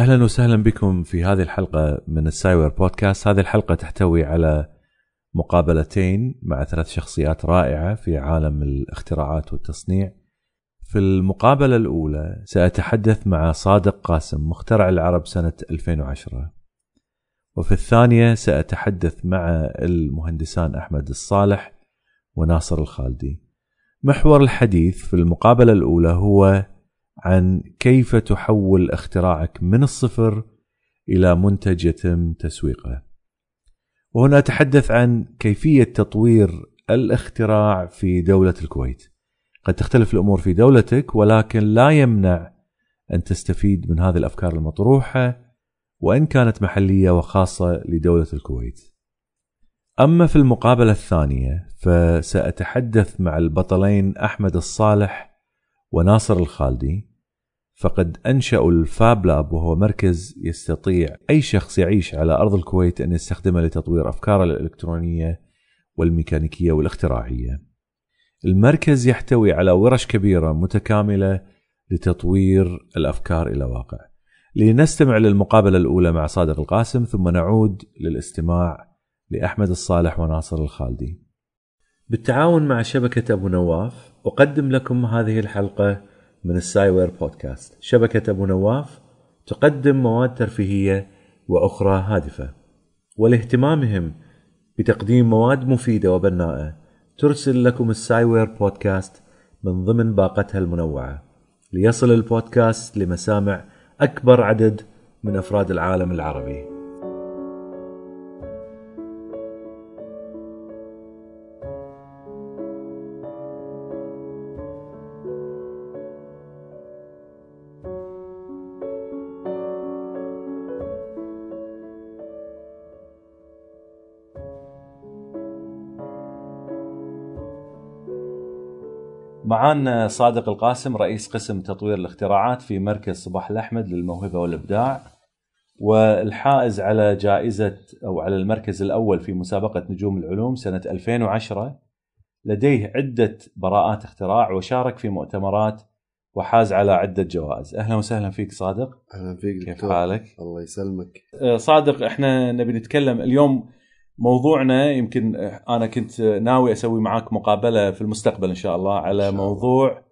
أهلا وسهلا بكم في هذه الحلقة من السايور بودكاست، هذه الحلقة تحتوي على مقابلتين مع ثلاث شخصيات رائعة في عالم الاختراعات والتصنيع. في المقابلة الأولى سأتحدث مع صادق قاسم مخترع العرب سنة 2010. وفي الثانية سأتحدث مع المهندسان أحمد الصالح وناصر الخالدي. محور الحديث في المقابلة الأولى هو عن كيف تحول اختراعك من الصفر إلى منتج يتم تسويقه. وهنا أتحدث عن كيفية تطوير الاختراع في دولة الكويت. قد تختلف الأمور في دولتك ولكن لا يمنع أن تستفيد من هذه الأفكار المطروحة وإن كانت محلية وخاصة لدولة الكويت. أما في المقابلة الثانية فسأتحدث مع البطلين أحمد الصالح وناصر الخالدي فقد أنشأوا الفاب لاب وهو مركز يستطيع أي شخص يعيش على أرض الكويت أن يستخدمه لتطوير أفكاره الإلكترونية والميكانيكية والاختراعية. المركز يحتوي على ورش كبيرة متكاملة لتطوير الأفكار إلى واقع. لنستمع للمقابلة الأولى مع صادق القاسم ثم نعود للاستماع لأحمد الصالح وناصر الخالدي. بالتعاون مع شبكة أبو نواف أقدم لكم هذه الحلقة من السايوير بودكاست. شبكة أبو نواف تقدم مواد ترفيهية وأخرى هادفة. ولاهتمامهم بتقديم مواد مفيدة وبناءة ترسل لكم السايوير بودكاست من ضمن باقتها المنوعة. ليصل البودكاست لمسامع أكبر عدد من أفراد العالم العربي. معانا صادق القاسم رئيس قسم تطوير الاختراعات في مركز صباح الأحمد للموهبة والإبداع والحائز على جائزة أو على المركز الأول في مسابقة نجوم العلوم سنة 2010 لديه عدة براءات اختراع وشارك في مؤتمرات وحاز على عدة جوائز أهلا وسهلا فيك صادق أهلا فيك كيف. حالك؟ الله يسلمك صادق إحنا نبي نتكلم اليوم موضوعنا يمكن أنا كنت ناوي أسوي معاك مقابلة في المستقبل إن شاء الله على شاء الله. موضوع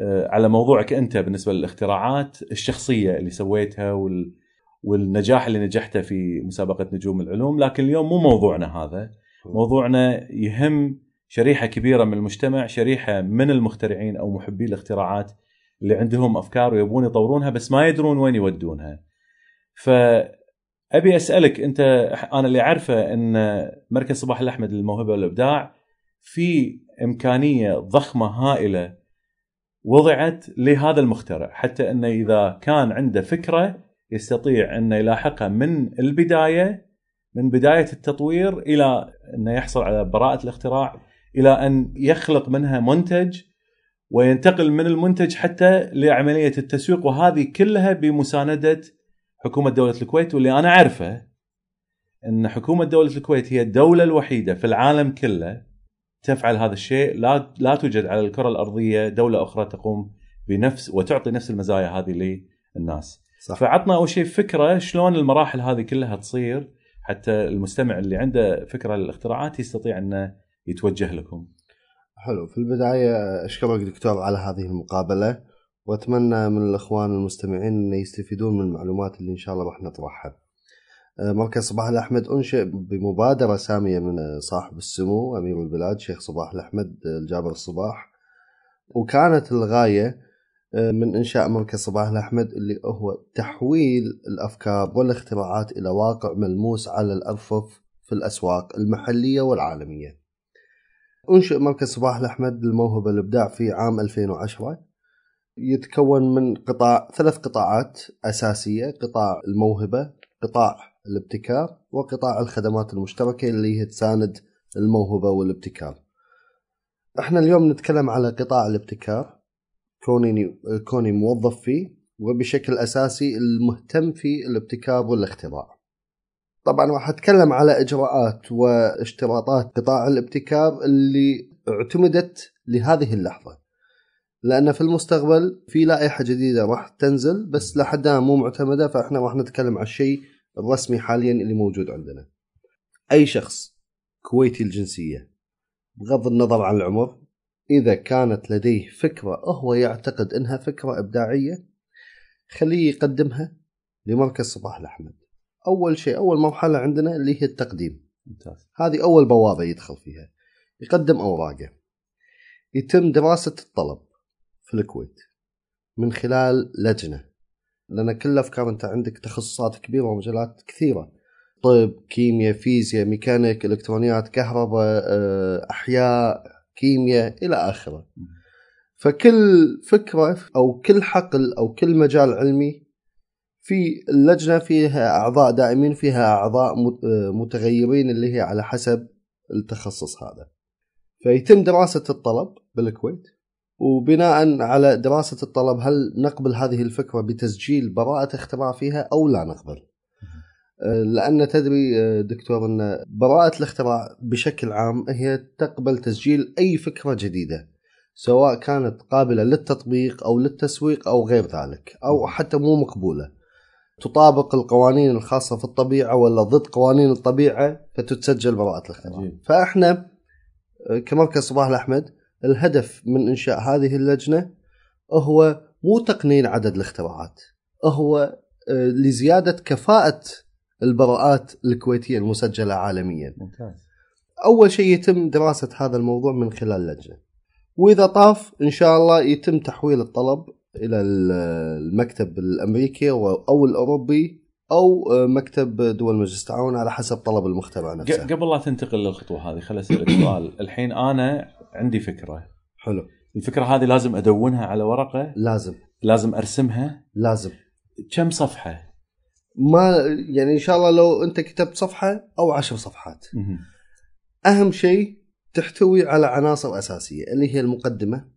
آه، على موضوعك أنت بالنسبة للاختراعات الشخصية اللي سويتها وال والنجاح اللي نجحته في مسابقة نجوم العلوم لكن اليوم مو موضوعنا هذا. موضوعنا يهم شريحة كبيرة من المجتمع شريحة من المخترعين أو محبي الاختراعات اللي عندهم أفكار ويبون يطورونها بس ما يدرون وين يودونها. فابي أسألك أنت أنا اللي أعرفه إن مركز صباح الأحمد للموهبة والإبداع في إمكانية ضخمة هائلة وضعت لهذا المخترع حتى إنه إذا كان عنده فكرة يستطيع إنه يلاحقها من البداية من بداية التطوير إلى إنه يحصل على براءة الاختراع إلى أن يخلق منها منتج وينتقل من المنتج حتى لعملية التسويق وهذه كلها بمساندة حكومة دولة الكويت واللي أنا أعرفه إن حكومة دولة الكويت هي الدولة الوحيدة في العالم كله تفعل هذا الشيء لا لا توجد على الكرة الأرضية دولة أخرى تقوم بنفس وتعطي نفس المزايا هذه للناس. صح فعطنا أول شيء فكرة شلون المراحل هذه كلها تصير حتى المستمع اللي عنده فكرة للاختراعات يستطيع إنه يتوجه لكم. حلو في البداية أشكرك دكتور على هذه المقابلة وأتمنى من الأخوان المستمعين إن يستفيدون من المعلومات اللي إن شاء الله راح نطرحها. آه، مركز صباح الأحمد أنشئ بمبادرة سامية من صاحب السمو أمير البلاد شيخ صباح الأحمد الجابر الصباح. وكانت الغاية آه، من إنشاء مركز صباح الأحمد اللي هو تحويل الأفكار والاختراعات إلى واقع ملموس على الأرفف في الأسواق المحلية والعالمية. أنشئ مركز صباح الأحمد للموهبة والإبداع في عام 2010 يتكون من قطاع ثلاث قطاعات أساسية قطاع الموهبة قطاع الابتكار وقطاع الخدمات المشتركة اللي هي تساند الموهبة والابتكار إحنا اليوم نتكلم على قطاع الابتكار كوني كوني موظف فيه وبشكل أساسي المهتم في الابتكار والاختراع. طبعا راح أتكلم على إجراءات واشتراطات قطاع الابتكار اللي اعتمدت لهذه اللحظة. لأن في المستقبل في لائحة جديدة راح تنزل بس لحد مو معتمدة فإحنا راح نتكلم على الشيء الرسمي حاليا اللي موجود عندنا. أي شخص كويتي الجنسية بغض النظر عن العمر إذا كانت لديه فكرة هو يعتقد أنها فكرة إبداعية خليه يقدمها لمركز صباح الأحمد. أول شيء أول مرحلة عندنا اللي هي التقديم. ممتاز. هذه أول بوابة يدخل فيها. يقدم أوراقه. يتم دراسة الطلب. في الكويت من خلال لجنة. لأن كل أفكار أنت عندك تخصصات كبيرة ومجالات كثيرة. طب كيمياء فيزياء ميكانيك إلكترونيات كهرباء آه، أحياء كيمياء إلى آخره. فكل فكرة أو كل حقل أو كل مجال علمي في اللجنة فيها أعضاء دائمين فيها أعضاء متغيرين اللي هي على حسب التخصص هذا. فيتم دراسة الطلب بالكويت. وبناء على دراسة الطلب هل نقبل هذه الفكرة بتسجيل براءة اختراع فيها أو لا نقبل؟ لأن تدري دكتور أن براءة الاختراع بشكل عام هي تقبل تسجيل أي فكرة جديدة سواء كانت قابلة للتطبيق أو للتسويق أو غير ذلك أو حتى مو مقبولة. تطابق القوانين الخاصة في الطبيعة ولا ضد قوانين الطبيعة فتتسجل براءة الاختراع. فإحنا كمركز صباح الأحمد الهدف من إنشاء هذه اللجنة هو مو تقنين عدد الاختراعات هو آه، لزيادة كفاءة البراءات الكويتية المسجلة عالميا. ممتاز. أول شيء يتم دراسة هذا الموضوع من خلال لجنة وإذا طاف إن شاء الله يتم تحويل الطلب إلى المكتب الأمريكي أو الأوروبي أو مكتب دول مجلس التعاون على حسب طلب المخترع نفسه. قبل لا تنتقل للخطوة هذه خل أسألك سؤال. الحين أنا عندي فكرة. حلو. الفكرة هذه لازم أدونها على ورقة. لازم. لازم أرسمها. لازم. كم صفحة؟ ما يعني إن شاء الله لو أنت كتبت صفحة أو عشر صفحات. أهم شيء تحتوي على عناصر أساسية اللي هي المقدمة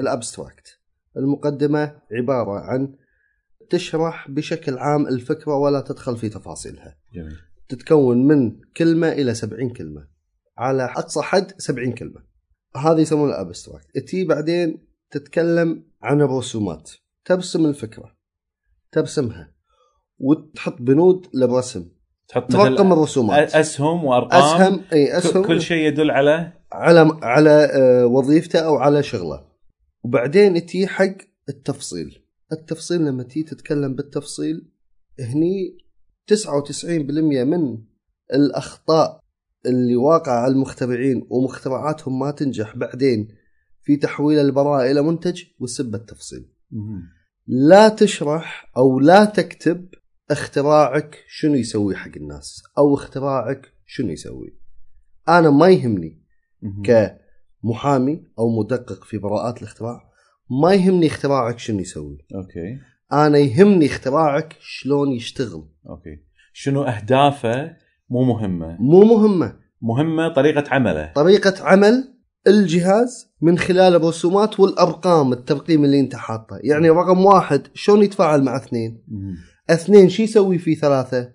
ال abstract. المقدمة عبارة عن تشرح بشكل عام الفكرة ولا تدخل في تفاصيلها. جميل. تتكون من كلمة إلى 70 كلمة. على أقصى حد 70 كلمة. هذه يسمونها ال abstract تي بعدين تتكلم عن الرسومات. ترسم الفكرة. ترسمها وتحط بنود للرسم. تحط ترقم الرسومات. أسهم وأرقام. أسهم إي أسهم. كل شيء يدل على؟ على على آه، وظيفته أو على شغله. وبعدين تجي حق التفصيل. التفصيل لما تيجي تتكلم بالتفصيل هني 99% من الأخطاء اللي واقعه على المخترعين ومخترعاتهم ما تنجح بعدين في تحويل البراءة إلى منتج وسب التفصيل. لا تشرح أو لا تكتب اختراعك شنو يسوي حق الناس أو اختراعك شنو يسوي. أنا ما يهمني كمحامي أو مدقق في براءات الاختراع ما يهمني اختراعك شنو يسوي. Okay. أنا يهمني اختراعك شلون يشتغل. Okay. شنو أهدافه مو مهمة. مو مهمة. مهمة طريقة عمله. طريقة عمل الجهاز من خلال الرسومات والأرقام الترقيم اللي أنت حاطه. يعني رقم واحد شلون يتفاعل مع اثنين؟ اثنين شو يسوي في ثلاثة؟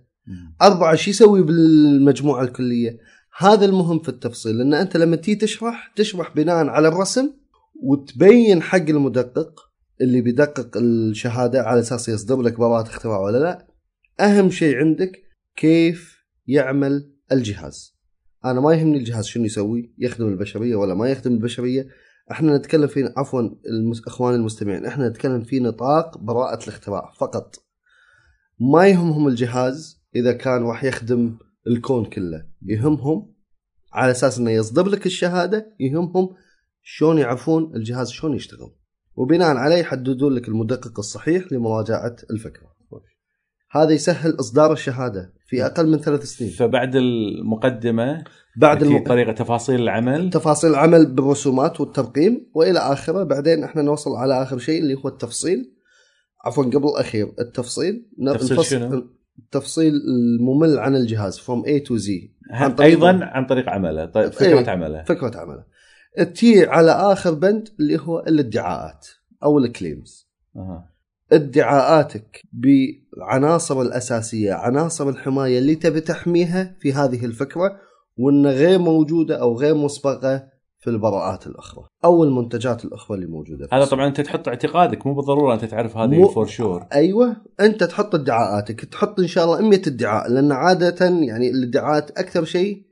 أربعة شو يسوي بالمجموعة الكلية؟ هذا المهم في التفصيل لأن أنت لما تيجي تشرح تشرح بناء على الرسم وتبين حق المدقق اللي بيدقق الشهادة على أساس يصدر لك براءة اختراع ولا لا أهم شيء عندك كيف يعمل الجهاز. أنا ما يهمني الجهاز شنو يسوي يخدم البشرية ولا ما يخدم البشرية. إحنا نتكلم في عفوا المس... إخواني المستمعين إحنا نتكلم في نطاق براءة الاختراع فقط. ما يهمهم الجهاز إذا كان راح يخدم الكون كله. يهمهم على أساس إنه يصدر لك الشهادة يهمهم شلون يعرفون الجهاز شلون يشتغل. وبناء عليه يحددون لك المدقق الصحيح لمراجعة الفكرة. هذا يسهل إصدار الشهادة. في أقل من ثلاث سنين. فبعد المقدمة بعد الم... المق... طريقة تفاصيل العمل. تفاصيل العمل بالرسومات والترقيم وإلى آخره. بعدين إحنا نوصل على آخر شيء اللي هو التفصيل. عفوا قبل الأخير التفصيل. تفصيل نفصل- شنو؟ التفصيل الممل عن الجهاز from A to Z أيضا عن طريق عمله. طيب فكرة إيه. عمله. فكرة عمله. تي على آخر بند اللي هو الادعاءات أو ال claims. أها. ادعاءاتك بالعناصر الأساسية عناصر الحماية اللي تبي تحميها في هذه الفكرة وإن غير موجودة أو غير مسبقة في البراءات الأخرى أو المنتجات الأخرى اللي موجودة في هذا. طبعا أنت تحط اعتقادك مو بالضرورة أنت تعرف هذه مو- فور شور أيوه أنت تحط ادعاءاتك تحط إن شاء الله 100 ادعاء لأن عادة يعني الادعاءات أكثر شيء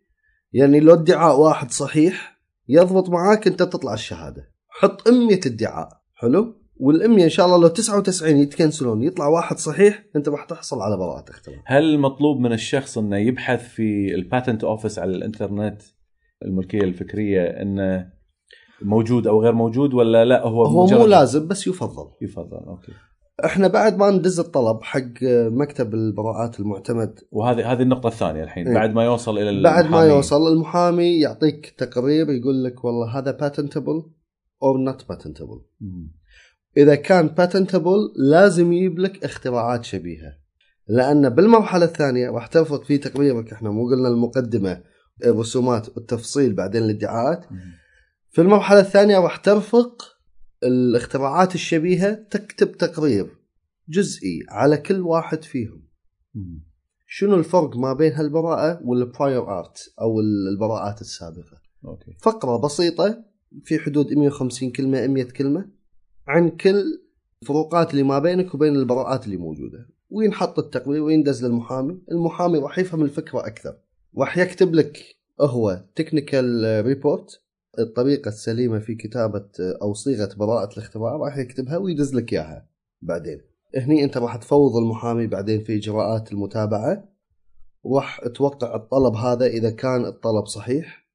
يعني لو ادعاء واحد صحيح يضبط معاك أنت تطلع الشهادة. حط 100 ادعاء حلو؟ وال100 إن شاء الله لو 99 يتكنسلون يطلع واحد صحيح أنت راح تحصل على براءه اختراع هل المطلوب من الشخص إنه يبحث في ال patent office على الإنترنت الملكية الفكرية إنه موجود أو غير موجود ولا لا هو هو مو لازم بس يفضل. يفضل أوكي. إحنا بعد ما ندز الطلب حق مكتب البراءات المعتمد. وهذه هذه النقطة الثانية الحين إيه. بعد ما يوصل إلى بعد ما المحامي. يوصل المحامي يعطيك تقرير يقول لك والله هذا patentable or not patentable. إذا كان patentable لازم يجيب لك اختراعات شبيهة. لأن بالمرحلة الثانية راح ترفق في تقريرك إحنا مو قلنا المقدمة الرسومات والتفصيل بعدين الإدعاءات. في المرحلة الثانية راح ترفق الاختراعات الشبيهة تكتب تقرير جزئي على كل واحد فيهم. شنو الفرق ما بين هالبراءة وال prior art أو البراءات السابقة؟ أوكي. فقرة بسيطة في حدود 150 كلمة 100 كلمة. عن كل الفروقات اللي ما بينك وبين البراءات اللي موجودة. وينحط التقرير ويندز للمحامي؟ المحامي راح يفهم الفكرة أكثر. راح يكتب لك هو technical report الطريقة السليمة في كتابة أو صيغة براءة الاختراع راح يكتبها ويدز لك إياها بعدين. هني أنت راح تفوض المحامي بعدين في إجراءات المتابعة. وراح توقع الطلب هذا إذا كان الطلب صحيح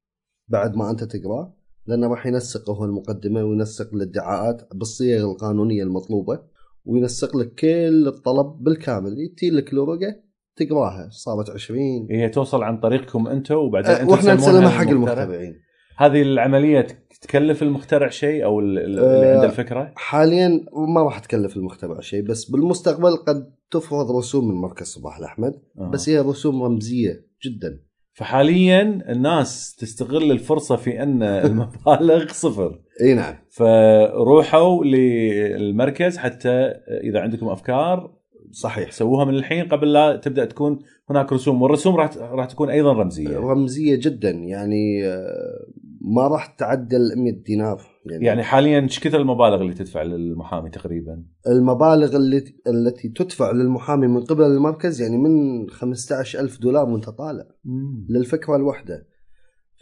بعد ما أنت تقرأه. لأنه راح ينسق هو المقدمة وينسق الادعاءات بالصيغ القانونية المطلوبة وينسق لك كل الطلب بالكامل. يتي لك الورقه تقراها صارت 20 هي توصل عن طريقكم أنتم وبعدين أه أنتم وإحنا نسلمها حق؟ المخترعين. هذه العملية تكلف المخترع شيء أو ال- ال- اللي أه، عنده الفكرة؟ حاليا ما راح تكلف المخترع شيء بس بالمستقبل قد تفرض رسوم من مركز صباح الأحمد آه. بس هي رسوم رمزية جدا. فحاليا الناس تستغل الفرصة في أن المبالغ صفر. إي نعم. فروحوا للمركز حتى إذا عندكم أفكار صحيح. سووها من الحين قبل لا تبدأ تكون هناك رسوم والرسوم راح راح تكون أيضا رمزية. رمزية جدا يعني آه، ما راح تعدل 100 دينار. يعني حاليا إيش كثر المبالغ اللي تدفع للمحامي تقريبا؟ المبالغ اللي التي تدفع للمحامي من قبل المركز يعني من 15 ألف دولار وأنت طالع للفكرة الواحدة.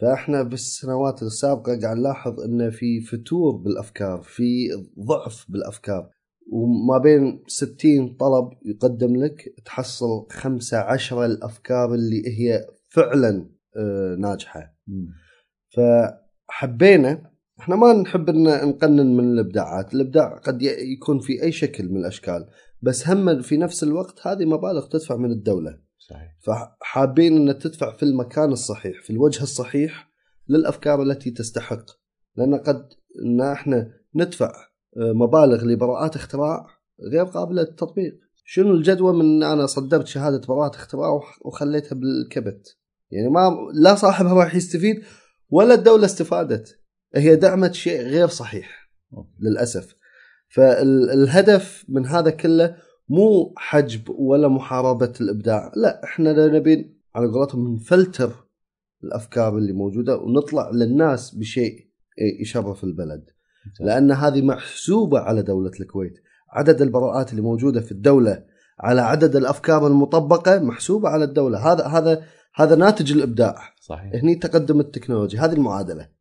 فإحنا بالسنوات السابقة قاعد نلاحظ إن في فتور بالأفكار في ضعف بالأفكار. وما بين 60 طلب يقدم لك تحصل خمسة عشرة الأفكار اللي هي فعلا آه، ناجحة. مم. فحبينا إحنا ما نحب إن نقنن من الإبداعات، الإبداع قد يكون في أي شكل من الأشكال، بس هم في نفس الوقت هذه مبالغ تدفع من الدولة، صحيح فحابين إن تدفع في المكان الصحيح، في الوجه الصحيح للأفكار التي تستحق، لأن قد إن إحنا ندفع آه، مبالغ لبراءات اختراع غير قابلة للتطبيق. شنو الجدوى من إن أنا صدرت شهادة براءة اختراع وخ- وخليتها بالكبت؟ يعني ما لا صاحبها راح يستفيد ولا الدولة استفادت. هي دعمت شيء غير صحيح. للأسف. فالهدف من هذا كله مو حجب ولا محاربة الإبداع لا إحنا نبي على قولتهم نفلتر الأفكار اللي موجودة ونطلع للناس بشيء يشرف البلد. لأن هذه محسوبة على دولة الكويت. عدد البراءات اللي موجودة في الدولة على عدد الأفكار المطبقة محسوبة على الدولة. هذا هذا هذا ناتج الإبداع. صحيح. هني تقدم التكنولوجيا هذه المعادلة.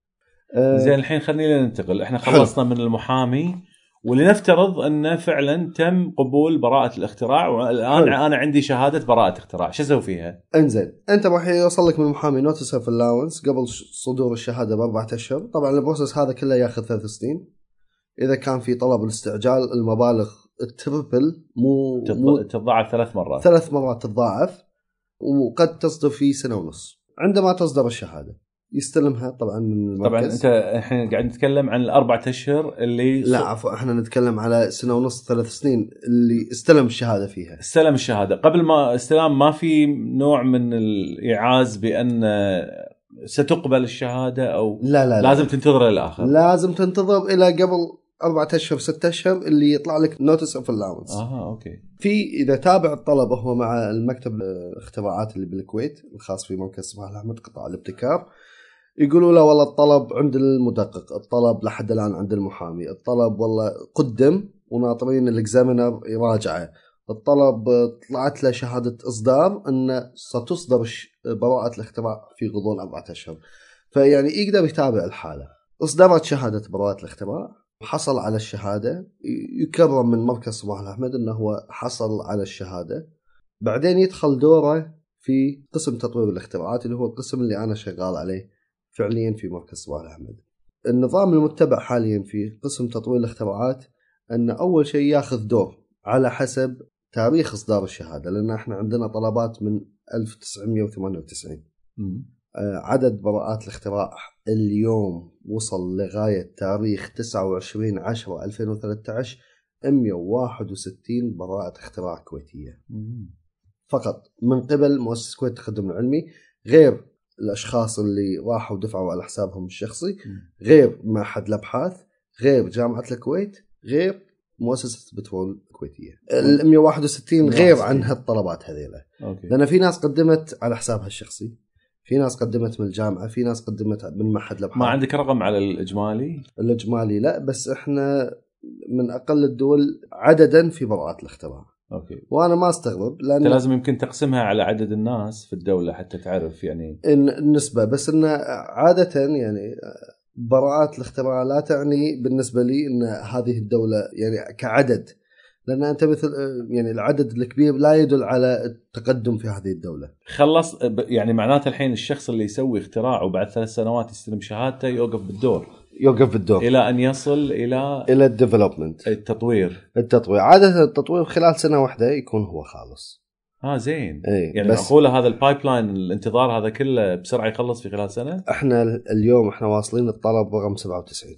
زين الحين خلينا ننتقل. إحنا حلو. خلصنا من المحامي ولنفترض انه فعلا تم قبول براءة الاختراع والآن حلو. أنا عندي شهادة براءة اختراع. شو أسوي فيها؟ إنزين أنت راح يوصل لك من المحامي notice of allowance قبل صدور الشهادة بأربعة أشهر. طبعا ال process هذا كله ياخذ ثلاث سنين. إذا كان في طلب الاستعجال المبالغ التربل مو, مو تض- تتضاعف ثلاث مرات. ثلاث مرات تتضاعف وقد تصدر في سنة ونص. عندما تصدر الشهادة. يستلمها طبعا من المركز. طبعا أنت الحين قاعد نتكلم عن الاربع أشهر اللي لا عفوا إحنا نتكلم على سنة ونص ثلاث سنين اللي استلم الشهادة فيها. استلم الشهادة. قبل ما استلام ما في نوع من الايعاز بأن ستقبل الشهادة أو لا لا, لا. لازم تنتظر للاخر لازم تنتظر إلى قبل أربعة أشهر ستة أشهر اللي يطلع لك notice of allowance أها أوكي. في إذا تابع الطلب هو مع المكتب الاختراعات اللي بالكويت الخاص في مركز صباح الأحمد قطاع الابتكار. يقولوا له والله الطلب عند المدقق الطلب لحد الآن عند المحامي الطلب والله قدم وناطرين ال examiner يراجعه. الطلب طلعت له شهادة إصدار انه ستصدر براءة الاختراع في غضون أربعة أشهر. فيعني يقدر يتابع الحالة. إصدرت شهادة براءة الاختراع حصل على الشهادة. يكرم من مركز صباح الأحمد إنه هو حصل على الشهادة. بعدين يدخل دوره في قسم تطوير الاختراعات اللي هو القسم اللي أنا شغال عليه. فعليا في مركز صباح الأحمد. النظام المتبع حاليا في قسم تطوير الاختراعات أن أول شيء ياخذ دور على حسب تاريخ إصدار الشهادة لأن إحنا عندنا طلبات من 1998 مم. آه، عدد براءات الاختراع اليوم وصل لغاية تاريخ 29 10 2013 161 براءة اختراع كويتية. مم. فقط من قبل مؤسسة الكويت التقدم العلمي غير الأشخاص اللي راحوا دفعوا على حسابهم الشخصي غير معهد الأبحاث غير جامعة الكويت غير مؤسسة بترول الكويتية. ال 161 غير عن هالطلبات هذيلا. لأن في ناس قدمت على حسابها الشخصي في ناس قدمت من الجامعة في ناس قدمت من معهد الأبحاث. ما عندك رقم على الإجمالي؟ الإجمالي لا بس إحنا من أقل الدول عددا في براءات الاختراع. أوكي. وأنا ما أستغرب لأن لازم يمكن تقسمها على عدد الناس في الدولة حتى تعرف يعني. النسبة بس انه عادة يعني براءات الاختراع لا تعني بالنسبة لي إن هذه الدولة يعني كعدد لأن أنت مثل يعني العدد الكبير لا يدل على التقدم في هذه الدولة. خلص يعني معناته الحين الشخص اللي يسوي اختراع وبعد ثلاث سنوات يستلم شهادته يوقف بالدور. يوقف الدور إلى أن يصل إلى إلى ال development. التطوير. التطوير. عادة التطوير خلال سنة واحدة يكون هو خالص. آه زين. اي يعني بس معقوله هذا ال pipeline الانتظار هذا كله بسرعة يخلص في خلال سنة؟ إحنا اليوم إحنا واصلين الطلب رقم 97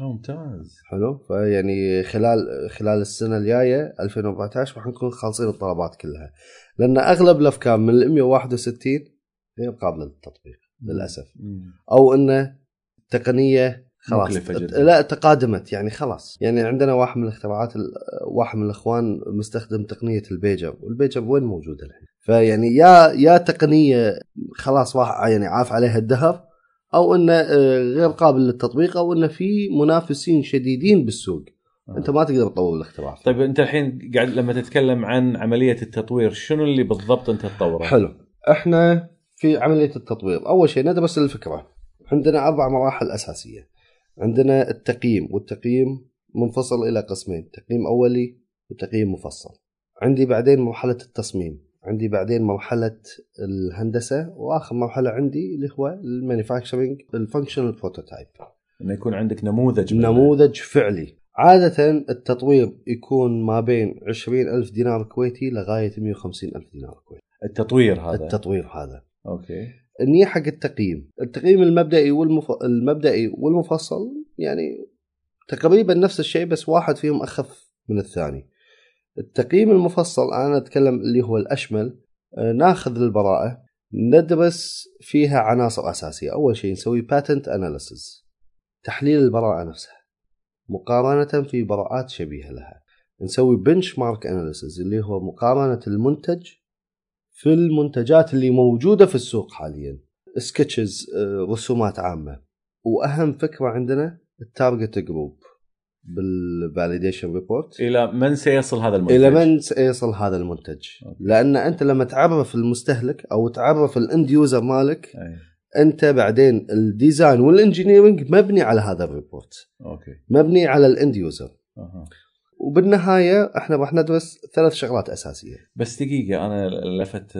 آه ممتاز. حلو؟ فيعني خلال خلال السنة الجاية 2014 راح نكون خالصين الطلبات كلها. لأن أغلب الأفكار من ال 161 غير قابله للتطبيق للأسف. مم. أو إنه التقنيه خلاص. جداً. لا تقادمت. يعني خلاص. يعني عندنا واحد من الاختراعات ال- واحد من الاخوان مستخدم تقنية ال pager وال pager وين موجودة الحين؟ فيعني يا يا تقنية خلاص راح يعني عاف عليها الدهر أو إنه آه، غير قابل للتطبيق أو إنه في منافسين شديدين بالسوق. آه. أنت ما تقدر تطور الاختراع. طيب أنت الحين قاعد لما تتكلم عن عملية التطوير شنو اللي بالضبط أنت تطوره؟ حلو. إحنا في عملية التطوير. أول شيء ندرس الفكرة. عندنا أربع مراحل أساسية. عندنا التقييم والتقييم منفصل إلى قسمين تقييم أولي وتقييم مفصل. عندي بعدين مرحلة التصميم عندي بعدين مرحلة الهندسة وآخر مرحلة عندي اللي هو ال manufacturing ال functional prototype إنه يكون عندك نموذج. نموذج فعلي. عادة التطوير يكون ما بين 20 ألف دينار كويتي لغاية 150 ألف دينار كويتي. التطوير هذا. التطوير هذا. أوكي. النية حق التقييم. التقييم المبدئي والمف... المبدئي والمفصل يعني تقريبا نفس الشيء بس واحد فيهم أخف من الثاني. التقييم المفصل أنا أتكلم اللي هو الأشمل آه، ناخذ البراءة ندرس فيها عناصر أساسية. أول شيء نسوي باتنت أناليسيس تحليل البراءة نفسها. مقارنة في براءات شبيهة لها. نسوي بنش مارك اناليسيس اللي هو مقارنة المنتج في المنتجات اللي موجودة في السوق حاليا sketches رسومات عامة وأهم فكرة عندنا ال target group بال validation report إلى من سيصل هذا المنتج؟ إلى من سيصل هذا المنتج أوكي. لأن أنت لما تعرف المستهلك أو تعرف ال end user مالك أي. أنت بعدين ال design وال engineering مبني على هذا ال report أوكي مبني على ال end user أها. وبالنهاية إحنا راح ندرس ثلاث شغلات أساسية. بس دقيقة أنا لفت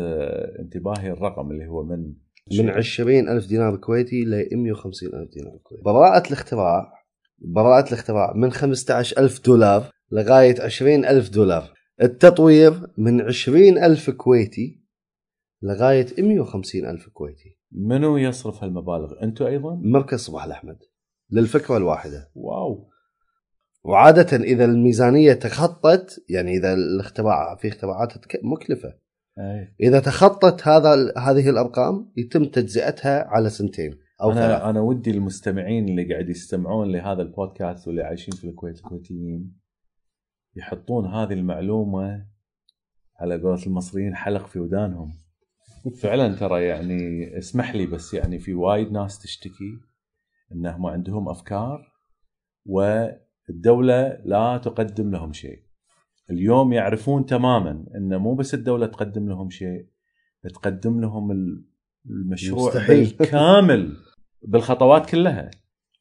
انتباهي الرقم اللي هو من من 20 ألف دينار كويتي ل 150 ألف دينار كويتي. براءة الاختراع براءة الاختراع من 15 ألف دولار لغاية 20 ألف دولار. التطوير من 20 ألف كويتي لغاية 150 ألف كويتي. منو يصرف هالمبالغ؟ أنتم أيضا؟ مركز صباح الأحمد للفكرة الواحدة. واو. وعادة إذا الميزانية تخطت يعني إذا الاختراع في اختراعات تك- مكلفة. أي. إذا تخطت هذا هذه الأرقام يتم تجزئتها على سنتين أو ثلاث. أنا ودي المستمعين اللي قاعد يستمعون لهذا البودكاست واللي عايشين في الكويت الكويتيين يحطون هذه المعلومة على قولة المصريين حلق في ودانهم. فعلا ترى يعني اسمح لي بس يعني في وايد ناس تشتكي إنهم عندهم أفكار والدولة لا تقدم لهم شيء. اليوم يعرفون تماما إن مو بس الدولة تقدم لهم شيء تقدم لهم المشروع مستحيل. بالكامل بالخطوات كلها.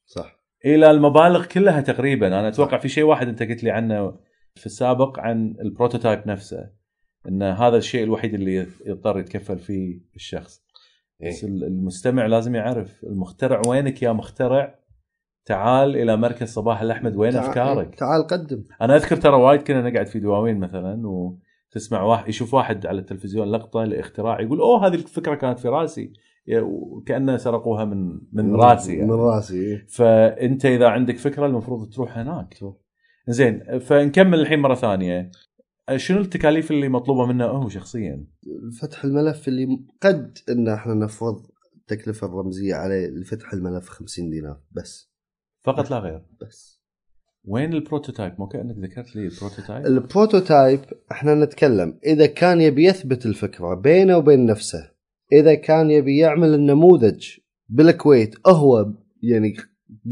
صح. إلى المبالغ كلها تقريبا. أنا أتوقع في شيء واحد أنت قلت لي عنه في السابق عن البروتوتايب نفسه إن هذا الشيء الوحيد اللي يضطر يتكفل فيه الشخص. بس إيه. المستمع لازم يعرف المخترع وينك يا مخترع؟ تعال إلى مركز صباح الأحمد وين تع- أفكارك تعال قدم أنا أذكر ترى وايد كنا نقعد في دواوين مثلا وتسمع واحد يشوف واحد على التلفزيون لقطة لاختراع يقول أوه هذه الفكرة كانت في رأسي وكأنه سرقوها من من رأسي يعني. من رأسي إيه. فأنت إذا عندك فكرة المفروض تروح هناك زين فنكمل الحين مرة ثانية شنو التكاليف اللي مطلوبة منه هو شخصيا؟ فتح الملف اللي قد إن إحنا نفرض التكلفه الرمزية عليه لفتح الملف 50 دينار بس فقط لا غير. بس. وين ال prototype؟ مو كأنك ذكرت لي ال prototype؟ ال prototype إحنا نتكلم إذا كان يبي يثبت الفكرة بينه وبين نفسه إذا كان يبي يعمل النموذج بالكويت هو يعني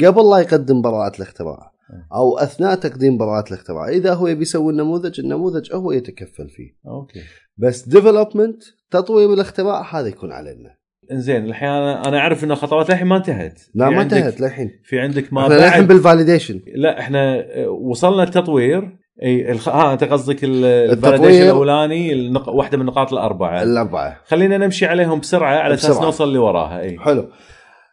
قبل لا يقدم براءة الاختراع أو أثناء تقديم براءة الاختراع إذا هو يبي يسوي النموذج النموذج هو يتكفل فيه. أوكي. بس development تطوير الاختراع هذا يكون علينا. إنزين الحين أنا أعرف إن الخطوات الحين ما انتهت. لا ما انتهت للحين. في عندك ما إحنا للحين بال validation لا إحنا آه، وصلنا التطوير. إي الخ... ها أنت قصدك ال validation الأولاني النق... واحدة من النقاط الأربعة. الأربعة. خلينا نمشي عليهم بسرعة على أساس. نوصل اللي وراها إي. حلو.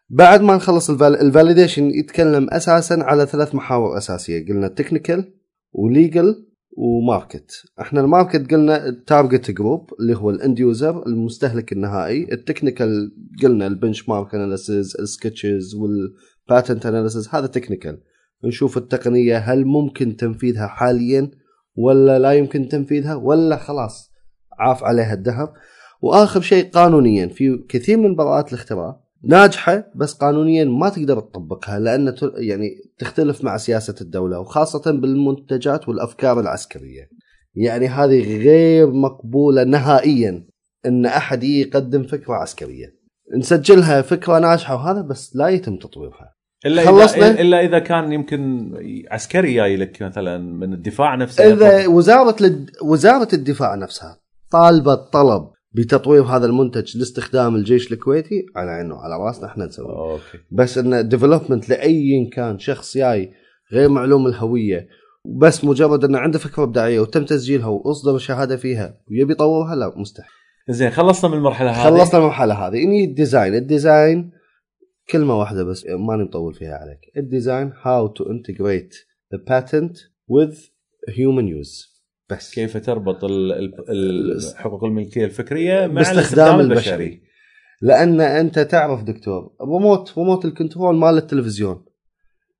بعد ما نخلص ال val... ال validation يتكلم أساسا على ثلاث محاور أساسية. قلنا technical و legal و market إحنا ال market قلنا ال target group اللي هو ال end user المستهلك النهائي. ال technical قلنا ال benchmark analysis ال sketches وال patent analysis هذا technical نشوف التقنية هل ممكن تنفيذها حاليا ولا لا يمكن تنفيذها ولا خلاص عاف عليها الدهر وآخر شيء قانونيا في كثير من براءات الاختراع ناجحة بس قانونيا ما تقدر تطبقها لأن يعني تختلف مع سياسة الدولة وخاصة بالمنتجات والأفكار العسكرية. يعني هذه غير مقبولة نهائيا إن أحد يقدم فكرة عسكرية. نسجلها فكرة ناجحة وهذا بس لا يتم تطويرها. إلا خلصنا؟ اذا إلا إذا كان يمكن عسكري جاي لك مثلا من الدفاع نفسه إذا وزارة لد... وزارة الدفاع نفسها طالبت طلب بتطوير هذا المنتج لاستخدام الجيش الكويتي على عينه وعلى رأسنا إحنا نسويه. أوكي. بس انه development لأي كان شخص جاي غير معلوم الهوية بس مجرد إنه عنده فكرة إبداعية وتم تسجيلها وأصدر شهاده فيها ويبي يطورها لا مستحيل. زين خلصنا من المرحلة هذه. خلصنا المرحلة هذه. إني ال design ال design كلمة واحدة بس ماني مطول فيها عليك. ال design how to integrate the patent with human use. بس. كيف تربط حقوق الملكية الفكرية مع باستخدام الاستخدام البشري. البشري. لأن أنت تعرف دكتور remote remote ال control مال التلفزيون.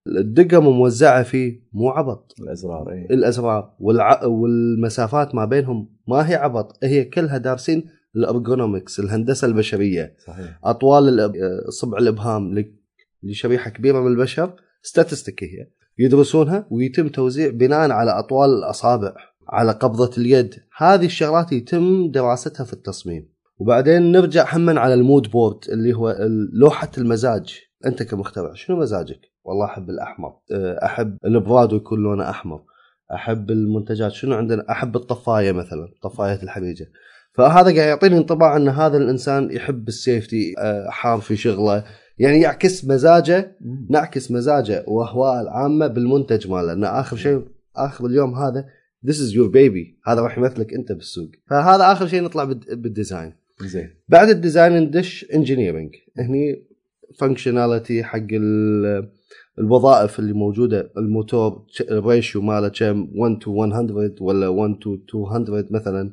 الدقم موزعه فيه مو عبط. الأزرار اي الأزرار والع... والمسافات ما بينهم ما هي عبط. هي كلها دارسين ال ergonomics الهندسة البشرية. صحيح. أطوال الأب... صبع الإبهام ل- لشريحة كبيرة من البشر. statistic هي. يدرسونها ويتم توزيع بناء على أطوال الأصابع. على قبضة اليد. هذه الشغلات يتم دراستها في التصميم. وبعدين نرجع هم على ال mood board اللي هو لوحة المزاج. أنت كمخترع شنو مزاجك؟ والله أحب الأحمر. أه، أحب البرادو يكون لونه أحمر. أحب المنتجات. شنو عندنا؟ أحب الطفاية مثلا طفاية الحريجة فهذا قاعد يعطيني انطباع إن هذا الإنسان يحب ال safety أه، حار في شغله. يعني يعكس مزاجه نعكس مزاجه واهواء العامة بالمنتج ماله. لأن آخر شيء آخر اليوم هذا this is your baby. هذا راح يمثلك أنت بالسوق. فهذا آخر شيء نطلع بالد- بال design زين. بعد ال design ندش engineering هني functionality حق ال- الوظائف اللي موجودة. الموتور ال ratio ماله كم؟ 1 to 100 ولا 1 to 200 مثلا.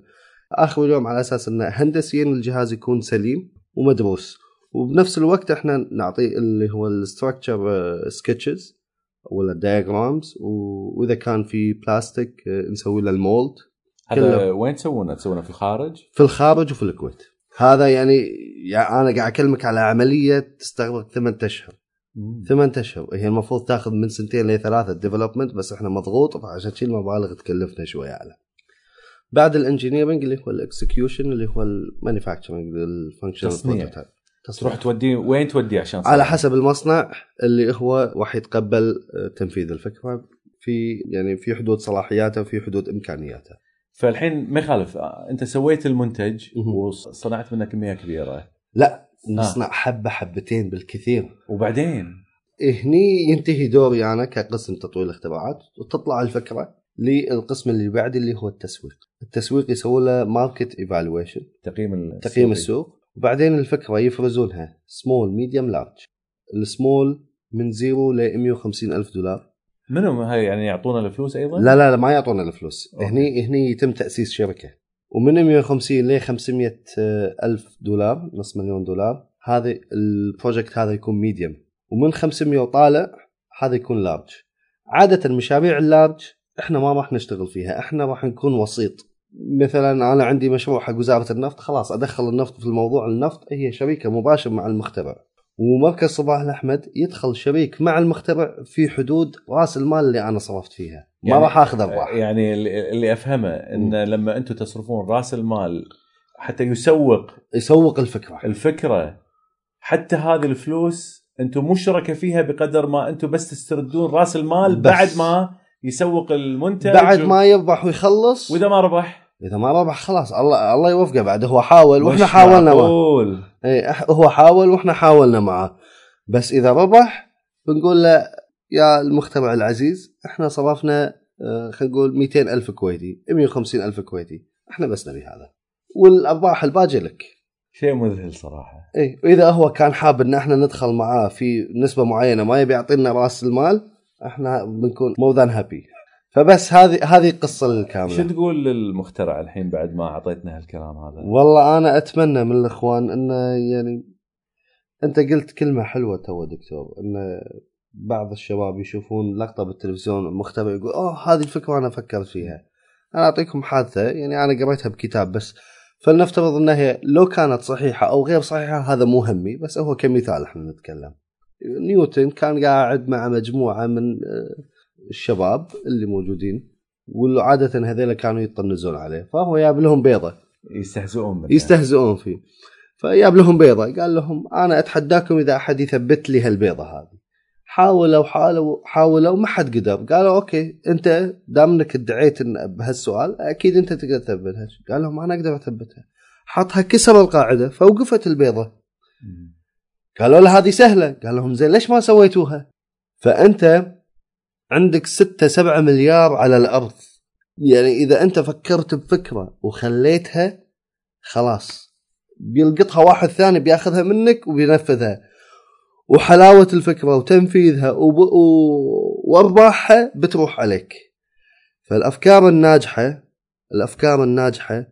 آخر اليوم على أساس انه هندسيا الجهاز يكون سليم ومدروس. وبنفس الوقت إحنا نعطيه اللي هو ال structure sketches ولا diagrams وإذا كان في بلاستيك آه، نسوي له ال mold. هذا. وين تسوونه؟ تسوونه في الخارج؟ في الخارج وفي الكويت. هذا يعني, يعني أنا قاعد أكلمك على عملية تستغرق ثمان أشهر. ثمان أشهر. هي المفروض تاخذ من سنتين لثلاثه development بس إحنا مضغوط فعشان شي المبالغ تكلفنا شوي أعلى. بعد ال engineering اللي هو ال execution اللي هو ال manufacturing ال functional تصنيع. تروح توديه وين توديه عشان على؟ حسب المصنع اللي هو راح يتقبل آه، تنفيذ الفكرة في يعني في حدود صلاحياته وفي حدود إمكانياته فالحين ما يخالف أنت سويت المنتج. وصنعت منه كميه كبيرة لا نصنع حبة حبتين بالكثير وبعدين هني ينتهي دوري أنا كقسم تطوير الاختراعات وتطلع الفكرة للقسم اللي بعد اللي هو التسويق التسويق يسوي له market evaluation تقييم السوقي. تقييم السوق وبعدين الفكرة يفرزونها. small medium large السمول من zero ل 150 ألف دولار. منو هاي يعني يعطونا الفلوس أيضا؟ لا لا لا ما يعطونا الفلوس. أوكي. هني هني يتم تأسيس شركة. ومن 150 ل 500 ألف دولار نص مليون دولار هذا ال project هذا يكون medium ومن 500 وطالع هذا يكون large عادة المشاريع ال large إحنا ما راح نشتغل فيها. إحنا راح نكون وسيط. مثلا أنا عندي مشروع حق وزارة النفط خلاص أدخل النفط في الموضوع النفط هي شريكه مباشر مع المخترع. ومركز صباح الأحمد يدخل شريك مع المخترع في حدود رأس المال اللي أنا صرفت فيها. ما يعني- راح اخذ ارباح يعني اللي اللي أفهمه إن لما أنتم تصرفون رأس المال حتى يسوق يسوق الفكرة. الفكرة حتى هذه الفلوس أنتم مو شركاء فيها بقدر ما أنتم بس تستردون رأس المال بس. بعد ما يسوق المنتج بعد ما يربح ويخلص. وإذا ما ربح إذا ما ربح خلاص الله الله يوفقه بعد هو حاول وإحنا حاولنا معه. معقول. اي هو حاول وإحنا حاولنا معه. بس إذا ربح بنقول له يا المخترع العزيز إحنا صرفنا آه، خلينا نقول 200 ألف كويتي 150 ألف كويتي إحنا بس نبي هذا. والأرباح الباقيه لك. شيء مذهل صراحة. اي وإذا هو كان حاب إن إحنا ندخل معاه في نسبة معينة ما يبي يعطينا رأس المال إحنا بنكون more than happy فبس هذه هذه القصة شو الكامله تقول للمخترع الحين بعد ما أعطيتنا هالكلام هذا؟ والله أنا أتمنى من الإخوان إنه يعني أنت قلت كلمة حلوة تو دكتور إن بعض الشباب يشوفون لقطة بالتلفزيون مختبر يقول أوه هذه الفكرة أنا فكرت فيها. أنا أعطيكم حادثة يعني أنا قريتها بكتاب بس فلنفترض انها هي لو كانت صحيحة أو غير صحيحة هذا مو همي بس هو كمثال إحنا نتكلم. نيوتن كان قاعد مع مجموعة من آه، الشباب اللي موجودين وعاده هذيلا كانوا يطنزون عليه. فهو جاب لهم بيضة. يستهزئون منه يستهزئون فيه. فجاب لهم بيضة. قال لهم أنا أتحداكم إذا أحد يثبت لي هالبيضة هذه. حاولوا حاولوا حاولوا ما حد قدر. قالوا أوكي أنت دام إنك ادعيت إن بهالسؤال أكيد أنت تقدر تثبتها. قال لهم أنا أقدر أثبتها. حطها كسر القاعدة فوقفت البيضة. قالوا له هذه سهلة. قال لهم زين ليش ما سويتوها؟ فأنت عندك ستة سبعة مليار على الأرض. يعني إذا أنت فكرت بفكرة وخليتها خلاص. بيلقطها واحد ثاني بياخذها منك وبينفذها. وحلاوة الفكرة وتنفيذها وب... و... وأرباحها بتروح عليك. فالأفكار الناجحة الأفكار الناجحة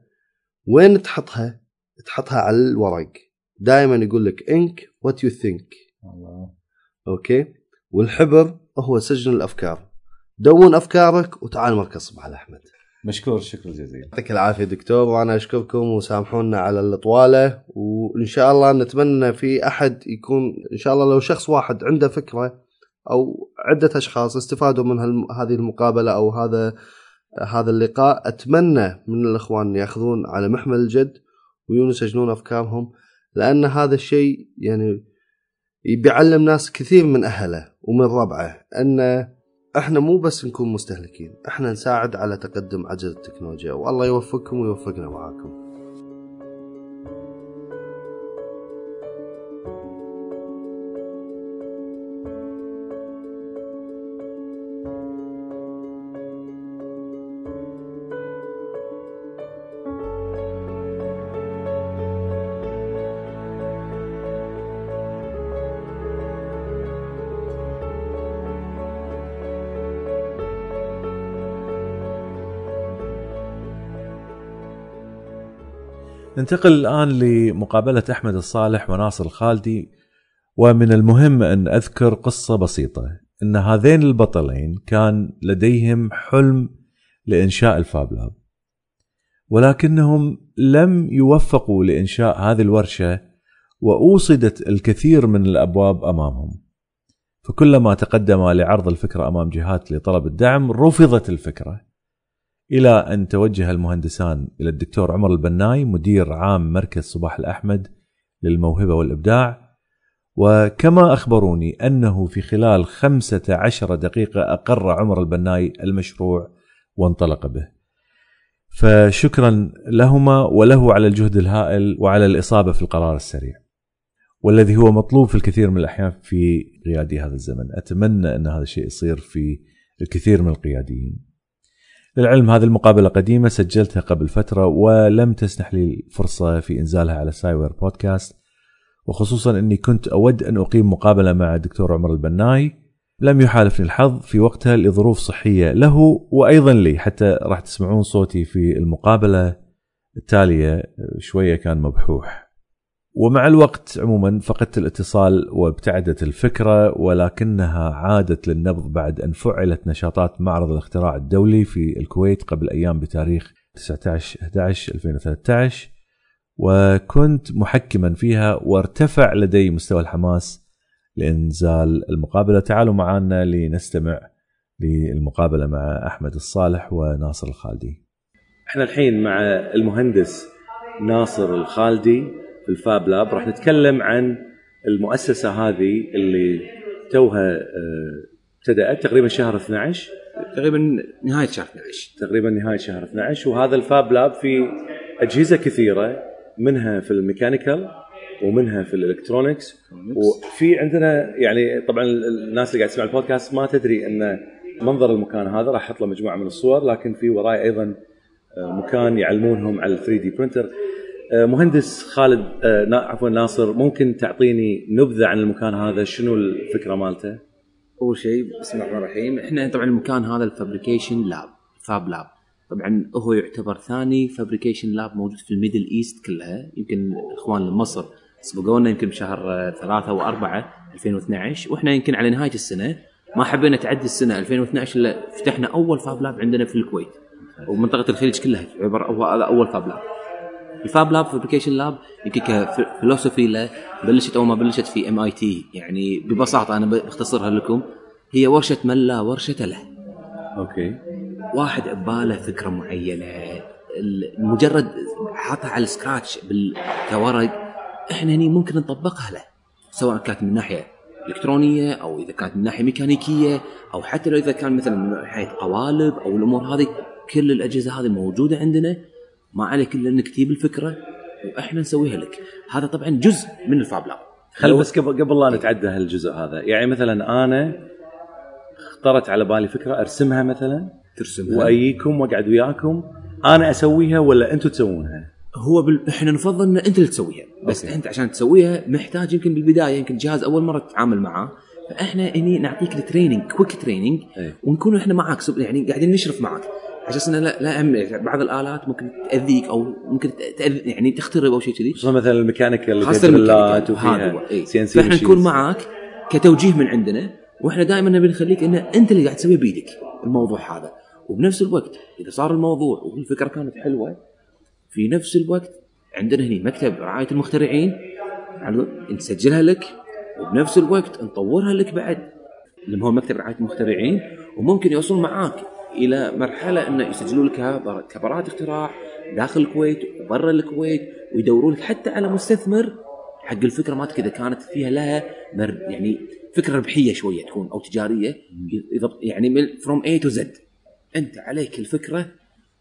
وين تحطها؟ تحطها على الورق. دائما يقول لك إنك what you think أوكي؟ والحبر هو سجن الأفكار. دون أفكارك وتعال مركز صباح الاحمد مشكور شكرا جزيلا. يعطيك العافية دكتور وأنا أشكركم وسامحونا على الإطوالة. وإن شاء الله نتمنى في أحد يكون إن شاء الله لو شخص واحد عنده فكرة أو عدة أشخاص استفادوا من هذه المقابلة أو هذا هذا اللقاء أتمنى من الإخوان يأخذون على محمل الجد ويسجنون أفكارهم لأن هذا الشيء يعني بيعلم ناس كثير من أهله. ومن ربعه أن إحنا مو بس نكون مستهلكين إحنا نساعد على تقدم عجلة التكنولوجيا والله يوفقكم ويوفقنا معاكم. ننتقل الآن لمقابلة أحمد الصالح وناصر الخالدي ومن المهم أن أذكر قصة بسيطة إن هذين البطلين كان لديهم حلم لإنشاء الفاب لاب ولكنهم لم يوفقوا لإنشاء هذه الورشة وأوصدت الكثير من الأبواب أمامهم. فكلما تقدم لعرض الفكرة أمام جهات لطلب الدعم رفضت الفكرة. إلى أن توجه المهندسان إلى الدكتور عمر البناي مدير عام مركز صباح الأحمد للموهبة والإبداع وكما أخبروني أنه في خلال 15 دقيقة أقر عمر البناي المشروع وانطلق به. فشكرا لهما وله على الجهد الهائل وعلى الإصابة في القرار السريع. والذي هو مطلوب في الكثير من الأحيان في قيادي هذا الزمن، أتمنى أن هذا الشيء يصير في الكثير من القياديين. للعلم هذه المقابلة قديمة سجلتها قبل فترة ولم تسنح لي الفرصة في إنزالها على سايور بودكاست. وخصوصا إني كنت أود أن أقيم مقابلة مع الدكتور عمر البناي. لم يحالفني الحظ في وقتها لظروف صحية له وأيضا لي. حتى راح تسمعون صوتي في المقابلة التالية شوية كان مبحوح. ومع الوقت عموما فقدت الاتصال وابتعدت الفكرة ولكنها عادت للنبض بعد أن فعلت نشاطات معرض الاختراع الدولي في الكويت قبل أيام بتاريخ 19 11 2013 وكنت محكما فيها وارتفع لدي مستوى الحماس لإنزال المقابلة تعالوا معنا لنستمع للمقابلة مع أحمد الصالح وناصر الخالدي. إحنا الحين مع المهندس ناصر الخالدي في الفاب لاب راح نتكلم عن المؤسسة هذه اللي توها ابتدأت تقريبا شهر 12 تقريبا نهاية شهر 12 تقريبا نهاية شهر 12 وهذا الفاب لاب في أجهزة كثيرة منها في ال mechanical ومنها في ال electronics وفي عندنا يعني طبعا الناس اللي قاعد تسمع البودكاست ما تدري أن منظر المكان هذا راح أحط له مجموعة من الصور لكن في وراي أيضا مكان يعلمونهم على 3D printer مهندس خالد عفوا ناصر ممكن تعطيني نبذة عن المكان هذا؟ شنو الفكرة مالته؟ أول شيء بسم الله الرحمن الرحيم. إحنا طبعا المكان هذا ال fabrication lab fab lab. طبعا هو يعتبر ثاني fabrication lab موجود في ال Middle East كلها. يمكن إخوان مصر سبقونا يمكن بشهر ثلاثة وأربعة 2012 وإحنا يمكن على نهاية السنة ما حبينا تعدي السنة 2012 إلا فتحنا أول fab lab عندنا في الكويت. ومنطقة الخليج كلها يعتبر أول fab lab. ال fab lab fabrication lab يمكن ك philosophy له بلشت أول ما بلشت في MIT يعني ببساطة أنا بختصرها لكم. هي ورشة من لا ورشة له. okay. واحد بباله فكرة معينة. مجرد حاطها على ال scratch كورق إحنا هني ممكن نطبقها له. سواء كانت من ناحية إلكترونية أو إذا كانت من ناحية ميكانيكية أو حتى لو إذا كان مثلا من ناحية قوالب أو الأمور هذه كل الأجهزة هذه موجودة عندنا. ما عليك إلا إنك تجيب الفكرة وإحنا نسويها لك. هذا طبعا جزء من ال fab lab. خل بس قبل قبل لا نتعدى هالجزء هذا يعني مثلا أنا اخترت على بالي فكرة أرسمها مثلا ترسمها. واجيكم وأقعد وياكم أنا أسويها ولا أنتم تسوونها؟ هو بال... إحنا نفضل إن أنت اللي تسويها. بس okay. أنت عشان تسويها محتاج يمكن بالبداية يمكن جهاز أول مرة تتعامل معاه فإحنا هني نعطيك ال training quick training ونكون إحنا معاك يعني قاعدين نشرف معاك أساس لا لا أهم بعض الآلات ممكن تأذيك أو ممكن تأذي يعني تخترب أو شيء كذي. خصوصا مثلا ال mechanical خاصة ال mechanical وفيها إيه. CNC فإحنا نكون معاك كتوجيه من عندنا وإحنا دائما نبي نخليك إن أنت اللي قاعد تسويه بايدك الموضوع هذا. وبنفس الوقت إذا صار الموضوع والفكرة كانت حلوة في نفس الوقت عندنا هنا مكتب رعاية المخترعين نسجلها لك وبنفس الوقت نطورها لك بعد. اللي هو مكتب رعاية المخترعين وممكن يوصل معاك إلى مرحلة انه يسجلوا لك كبراءة اختراع داخل الكويت وبرا الكويت ويدوروا لك حتى على مستثمر. حق الفكرة مالتك إذا كانت فيها لها يعني فكرة ربحية شوية تكون أو تجارية يعني from A to Z أنت عليك الفكرة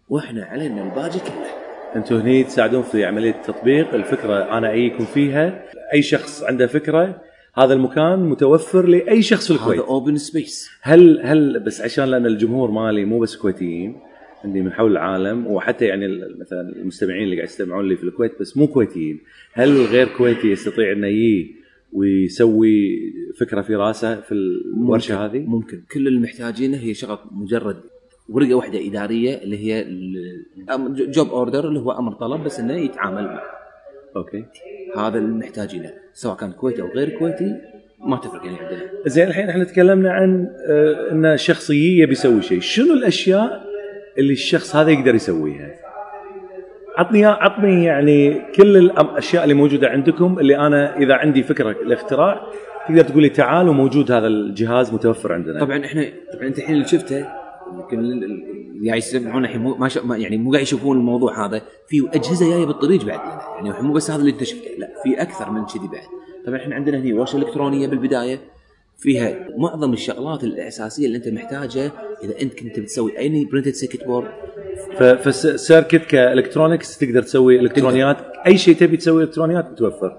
وإحنا علينا الباقي كله. أنتم هني تساعدون في عملية تطبيق الفكرة. أنا اجيكم فيها. أي شخص عنده فكرة هذا المكان متوفر لأي شخص في الكويت. هذا open space هل هل بس عشان لأن الجمهور مالي مو بس كويتيين عندي من حول العالم وحتى يعني مثلا المستمعين اللي قاعد يستمعون لي في الكويت بس مو كويتيين. هل الغير كويتي يستطيع إنه يجي ويسوي فكرة في راسه في الورشه ممكن هذه؟ ممكن. كل اللي محتاجينه هي شغل مجرد ورقة واحدة إدارية اللي هي job order اللي هو أمر طلب بس إنه يتعامل معه. okay هذا اللي نحتاج له سواء كان كويتي أو غير كويتي ما تفرق يعني عندنا زين الحين إحنا تكلمنا عن آه، إن شخصية يبي يسوي شيء، شنو الأشياء اللي الشخص هذا يقدر يسويها؟ عطني عطني يعني كل الأشياء اللي موجودة عندكم اللي أنا إذا عندي فكرة الاختراع تقدر تقول لي تعال وموجود هذا الجهاز متوفر عندنا. طبعا إحنا طبعا أنت الحين اللي شفته يمكن قاعد يسمعون الحين مو- ما ما- يعني مو قاعد يشوفون الموضوع هذا. في أجهزة جاية بالطريق بعد يعني الحين مو بس هذا اللي انت لا في أكثر من كذي بعد. طبعا إحنا عندنا هنا ورشة إلكترونية بالبداية فيها معظم الشغلات الأساسية اللي أنت محتاجها إذا أنت كنت بتسوي أي printed circuit board ف circuit ك electronics تقدر تسوي إلكترونيات. أي شيء تبي تسوي إلكترونيات متوفر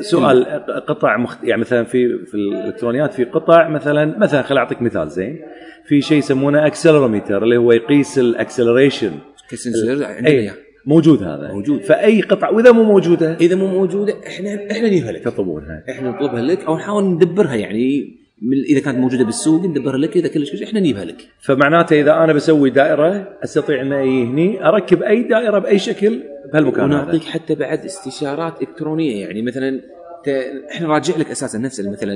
سؤال قطع مخت... يعني مثلا في في الإلكترونيات في قطع مثلا مثلا خليني أعطيك مثال زين. في شيء يسمونه accelerometer اللي هو يقيس ال acceleration. عندنا. اياه موجود هذا. موجود. فأي قطعه وإذا مو موجودة؟ إذا مو موجودة إحنا إحنا نجيبها لك. تطلبونها. إحنا نطلبها لك أو نحاول ندبرها يعني. إذا كانت موجودة بالسوق ندبرها لك إذا كلش كلش إحنا نجيبها لك. فمعناته إذا أنا بسوي دائرة أستطيع ان أجي هني أركب أي دائرة بأي شكل بهالمكان هذا. ونعطيك حتى بعد استشارات إلكترونية يعني مثلا إحنا راجع لك أساسا نفس مثلا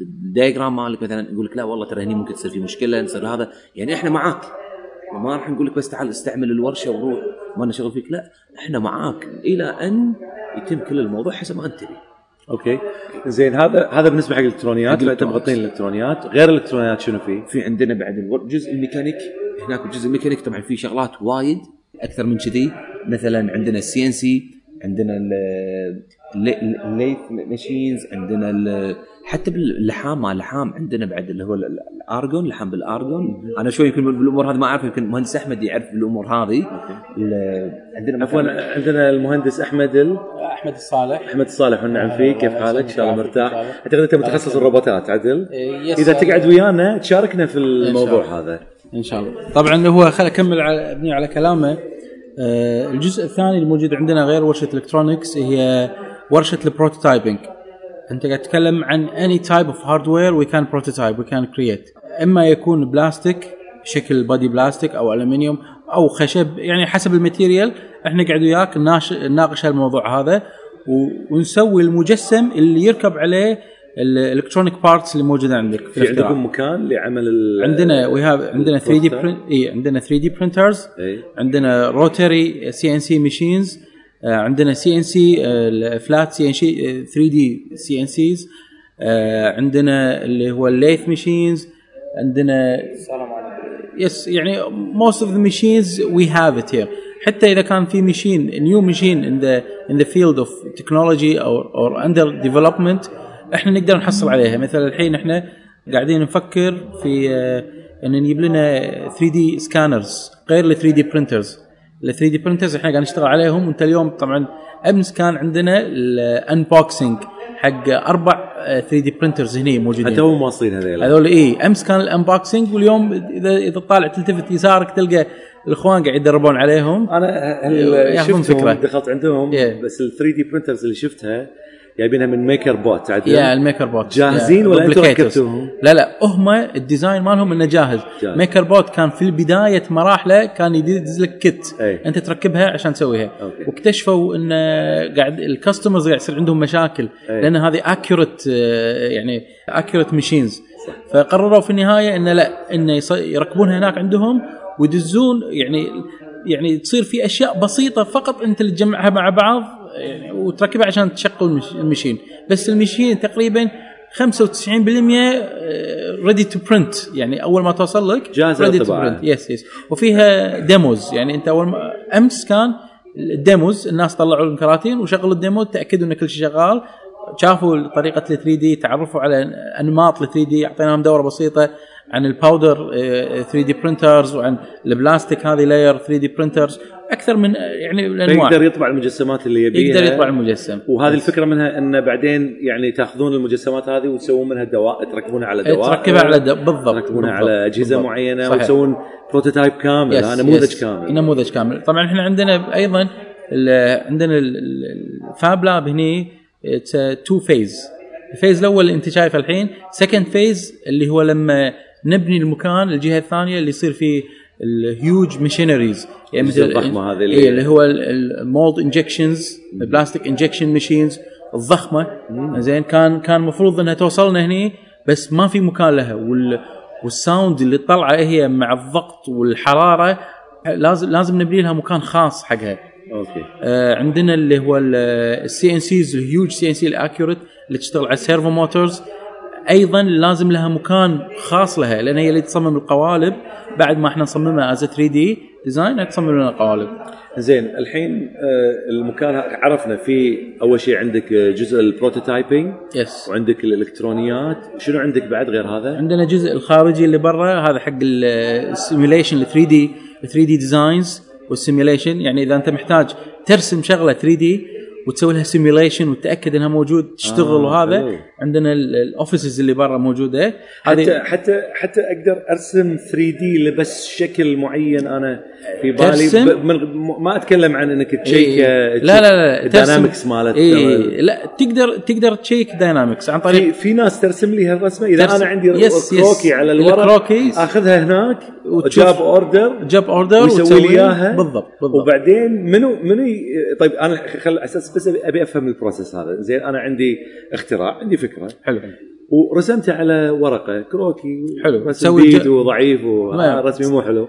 الدايجرام مالك مثلا يقول لك لا والله ترى هني ممكن تصير في مشكلة نصير هذا. يعني إحنا معاك. ما راح نقول لك بس تعال استعمل الورشة وروح. ما لنا شغل فيك لا. إحنا معاك إلى أن يتم كل الموضوع حسب ما أنت تبي. okay زين هذا هذا بالنسبة حق الإلكترونيات الإلكترونيات. مغطين الإلكترونيات غير الإلكترونيات شنو في؟ في عندنا بعد جزء الميكانيك هناك الجزء الميكانيك طبعا في شغلات وايد أكثر من كذي مثلا عندنا ال CNC عندنا ال lathe machines عندنا ال- حتى باللحام مال اللحام عندنا بعد اللي هو ال- ال- الارجون لحام بالارجون أنا شوي يمكن بالأمور هذه ما أعرف يمكن مهندس أحمد يعرف بالأمور هذه. عندنا عفوا عندنا المهندس أحمد ال... أحمد الصالح. أحمد الصالح والنعم فيك كيف حالك؟ إن شاء الله مرتاح. أعتقد أنت متخصص الروبوتات عدل. إيه، إذا. تقعد ويانا تشاركنا في الموضوع. هذا. إن شاء الله. طبعا هو خل اكمل على ابني على كلامه. آه، الجزء الثاني الموجود عندنا غير ورشة electronics هي ورشة ال prototyping أنت قاعد تتكلم عن any type of hardware we can prototype we can create إما يكون بلاستيك شكل body بلاستيك أو ألومنيوم أو خشب يعني حسب ال material إحنا قاعد وياك نناقش هالموضوع هذا ونسوي المجسم اللي يركب عليه ال electronic parts اللي موجودة عندك في في. عندكم مكان لعمل ال... عندنا we have عندنا 3D ال prototype؟ اي عندنا 3D printers. عندنا rotary CNC machines عندنا سي ان سي فلات سي ان سي 3 دي سي ان سيز عندنا اللي هو ال lathe machines عندنا yes يعني most of the machines we have it here. حتى إذا كان في machine new machine the in the field of technology or or under development إحنا نقدر نحصل عليها. مثلا الحين إحنا قاعدين نفكر في آه، إن نجيب لنا 3D scanners غير ال 3D printers ال 3D printers إحنا قاعد نشتغل عليهم. وانت اليوم طبعا أمس كان عندنا ال unboxing حق أربع 3D printers هنا موجودين. حتى هم واصلين هذيلا. هذول اي أمس كان ال unboxing واليوم اذا إذا تطالع تلتفت يسارك تلقى الإخوان قاعد يدربون عليهم. أنا هل ياخذون شفتهم فكرة. دخلت عندهم؟ Yeah. بس ال 3D printers اللي شفتها جايبينها من ميكر بوت عدل يا الميكر بوت جاهزين ولا. ركبتوهم؟ لا لا هم ال design مالهم إنه جاهز. جاهز. ميكر بوت كان في بدايه مراحله كان يدز لك kit أي. أنت تركبها عشان تسويها okay. واكتشفوا إن قاعد ال customers قاعد يصير عندهم مشاكل أي. لأن هذه accurate يعني accurate machines فقرروا في النهاية انه لا انه يركبونها هناك عندهم ويدزون يعني يعني تصير في أشياء بسيطة فقط أنت اللي تجمعها مع بعض يعني وتركبها عشان تشغل ال mach- ال machine. بس ال machine تقريبا 95% ready to print يعني أول ما توصل لك ready to للطباعة. print. yes yes وفيها demos يعني أنت أول ما أمس كان ال demos الناس طلعوا لهم كراتين وشغلوا ال demo تأكدوا إن كل شيء شغال. شافوا طريقة ال 3D تعرفوا على أنماط ال 3D أعطيناهم دورة بسيطة عن ال powder 3D printers وعن البلاستيك هذه layer 3D printers أكثر من يعني الأنواع. فيقدر يطبع المجسمات اللي يبيها. يقدر يطبع المجسم. وهذه الفكرة منها إن بعدين يعني تأخذون المجسمات هذه وتسوون منها دواء تركبونها على دواء. تركبها على د- بالضبط تركبونها على أجهزة بالضبط. معينة صحيح. وتسوون prototype كامل yes، نموذج yes. كامل. نموذج كامل. طبعا إحنا عندنا أيضا عندنا ال fab lab هني two phase ال phase الأول اللي أنت شايفه الحين second phase اللي هو لما نبني المكان الجهة الثانية اللي يصير فيه ال huge machineries يعني الأجهزة الضخمة هذه اللي- اللي, اللي هو ال mold injections ال plastic injection machines الضخمة. زين كان كان المفروض إنها توصلنا هني بس ما في مكان لها. وال وال sound اللي طالعه هي مع الضغط والحرارة لازم لازم نبني لها مكان خاص حقها. okay. آه، عندنا اللي هو ال CNCs ال huge CNC ال accurate اللي تشتغل على ال servo motors أيضا لازم لها مكان خاص لها لأن هي اللي تصمم القوالب. بعد ما إحنا نصممها as 3D design تصمم لنا القوالب زين الحين آه، المكان عرفنا في أول شيء عندك آه، جزء ال prototyping yes وعندك الإلكترونيات. شنو عندك بعد غير هذا؟ عندنا الجزء الخارجي اللي برا هذا حق ال simulation ال 3D 3D designs وال simulation يعني إذا أنت محتاج ترسم شغلة 3D وتسوي لها simulation وتتاكد إنها موجود تشتغل آه، وهذا. حلو. عندنا ال- ال offices اللي برا موجودة. حتى حتى حتى أقدر أرسم 3D بس شكل معين أنا في بالي. ما أتكلم عن إنك تشيك إيه. لا لا لا ال dynamics مالت إيه. لا تقدر تقدر تشيك dynamics عن في طريق في ناس ترسم لي هالرسمة. إذا ترسم- أنا عندي yes، yes. كروكي على الورق. أخذها هناك وتشوف- job order job order ويسوي لي إياها. بالضبط بالضبط. وبعدين منو منو طيب أنا خل أساس بس ابي أفهم ال process هذا. زين أنا عندي اختراع عندي فكرة. حلو. ورسمته على ورقة كروكي حلو. رسم بيد وضعيف ورسمي مو حلو.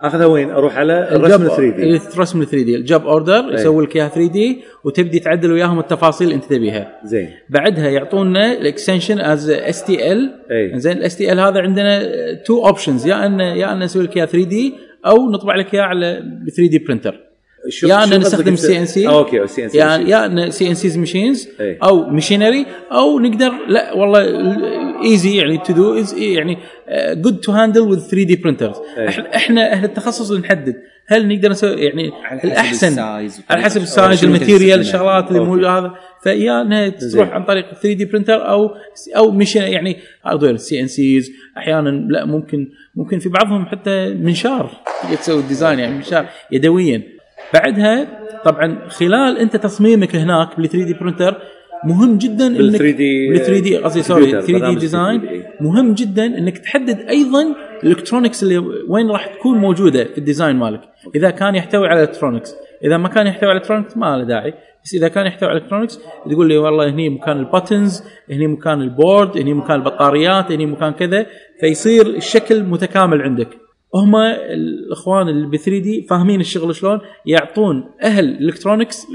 أخذها وين؟ أروح على الرسم 3D الرسم 3D ال job order يسوي لك إياها 3D وتبدي تعدل وياهم التفاصيل اللي أنت تبيها. زين. بعدها يعطونا ال extension as STL أي. زين ال STL هذا عندنا two options يا ان يا أن نسوي لك إياها 3D أو نطبع لك إياها على 3D printer شو- يا أن نستخدم سي ان سي أوكي سي ان سي يا يا أن CNCs machines. أو machinery أو نقدر لا والله easy يعني to do يعني good to handle with 3D printers. إحنا أهل التخصص اللي نحدد. هل نقدر نسوي يعني على حسب الأحسن ال size على حسب ال size ال material. الشغلات اللي. موجودة هذا. فيا انها تروح عن طريق 3D printer أو أو مش يعني hardware CNCs أحيانا لا ممكن ممكن في بعضهم حتى منشار. تسوي ال design يعني منشار. يدويا. بعدها طبعا خلال أنت تصميمك هناك بال 3D printer مهم جدا بال انك 3D بال 3D قصدي sorry كمبيوتر، 3D design 3D. مهم جدا إنك تحدد أيضا ال electronics اللي وين راح تكون موجودة في ال design مالك. إذا كان يحتوي على electronics إذا ما كان يحتوي على electronics ما له داعي. بس إذا كان يحتوي على electronics تقول لي والله هني مكان ال buttons هني مكان ال board هني مكان البطاريات هني مكان كذا فيصير الشكل متكامل عندك. هم الإخوان اللي ب 3D فاهمين الشغل شلون يعطون أهل ال electronics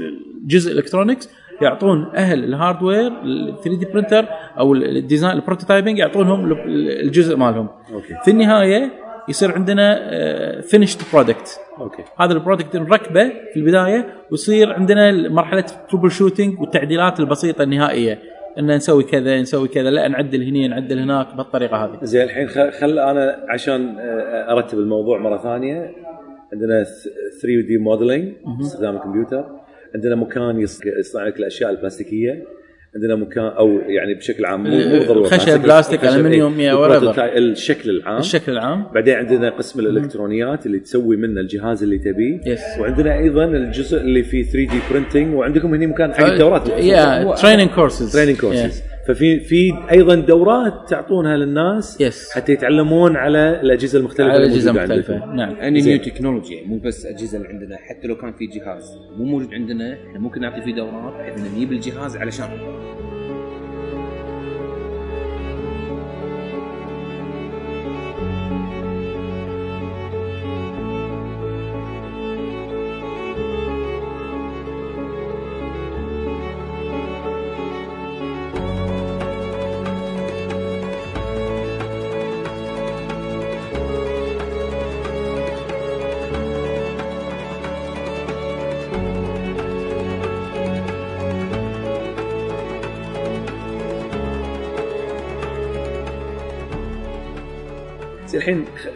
جزء ال electronics يعطون أهل ال hardware ال 3D printer أو ال design ال prototyping يعطونهم ال- الجزء مالهم. okay. في النهاية يصير عندنا finished product okay. هذا ال product نركبه في البداية ويصير عندنا مرحلة troubleshooting والتعديلات البسيطة النهائية. إن نسوي كذا نسوي كذا لا نعدل هني نعدل هناك بالطريقة هذه. زين الحين خل, خل أنا عشان آه، أرتب الموضوع مرة ثانية. عندنا 3D modeling باستخدام الكمبيوتر. عندنا مكان يص- يصنع لك الأشياء البلاستيكية. عندنا مكان أو يعني بشكل عام مو مو ضروري خشب، بلاستيك، ألمنيوم، يا whatever. ال prototype- الشكل العام. الشكل العام. بعدين عندنا قسم الإلكترونيات اللي تسوي منه الجهاز اللي تبيه. Yes. وعندنا أيضا الجزء اللي فيه 3D printing وعندكم هنا مكان حق الدورات يا training courses training courses ففي في أيضا دورات تعطونها للناس Yes. حتى يتعلمون على الأجهزة المختلفة على اللي اجهزه موجودة مختلفه عندكم. نعم انزين. نيو تكنولوجي مو بس أجهزة اللي عندنا حتى لو كان في جهاز مو موجود عندنا إحنا ممكن نعطي فيه دورات بحيث نجيب الجهاز علشان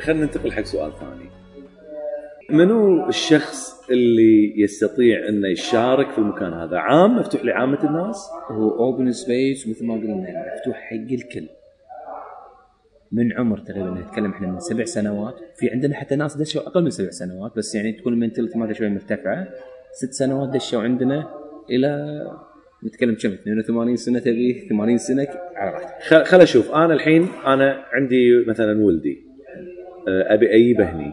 خلينا ننتقل حق سؤال ثاني. منو الشخص اللي يستطيع انه يشارك في المكان هذا؟ عام؟ مفتوح لعامة الناس؟ هو open space مثل ما قلنا مفتوح حق الكل. من عمر تقريبا نتكلم إحنا من سبع سنوات. في عندنا حتى ناس دشوا أقل من سبع سنوات بس يعني تكون ال mentality مالته شوي مرتفعة. ست سنوات دشوا عندنا إلى نتكلم كم؟ 82 سنة تبي 80 سنة على راحتك. خل أشوف. أنا الحين أنا عندي مثلا ولدي. أبي اجيبه هني؟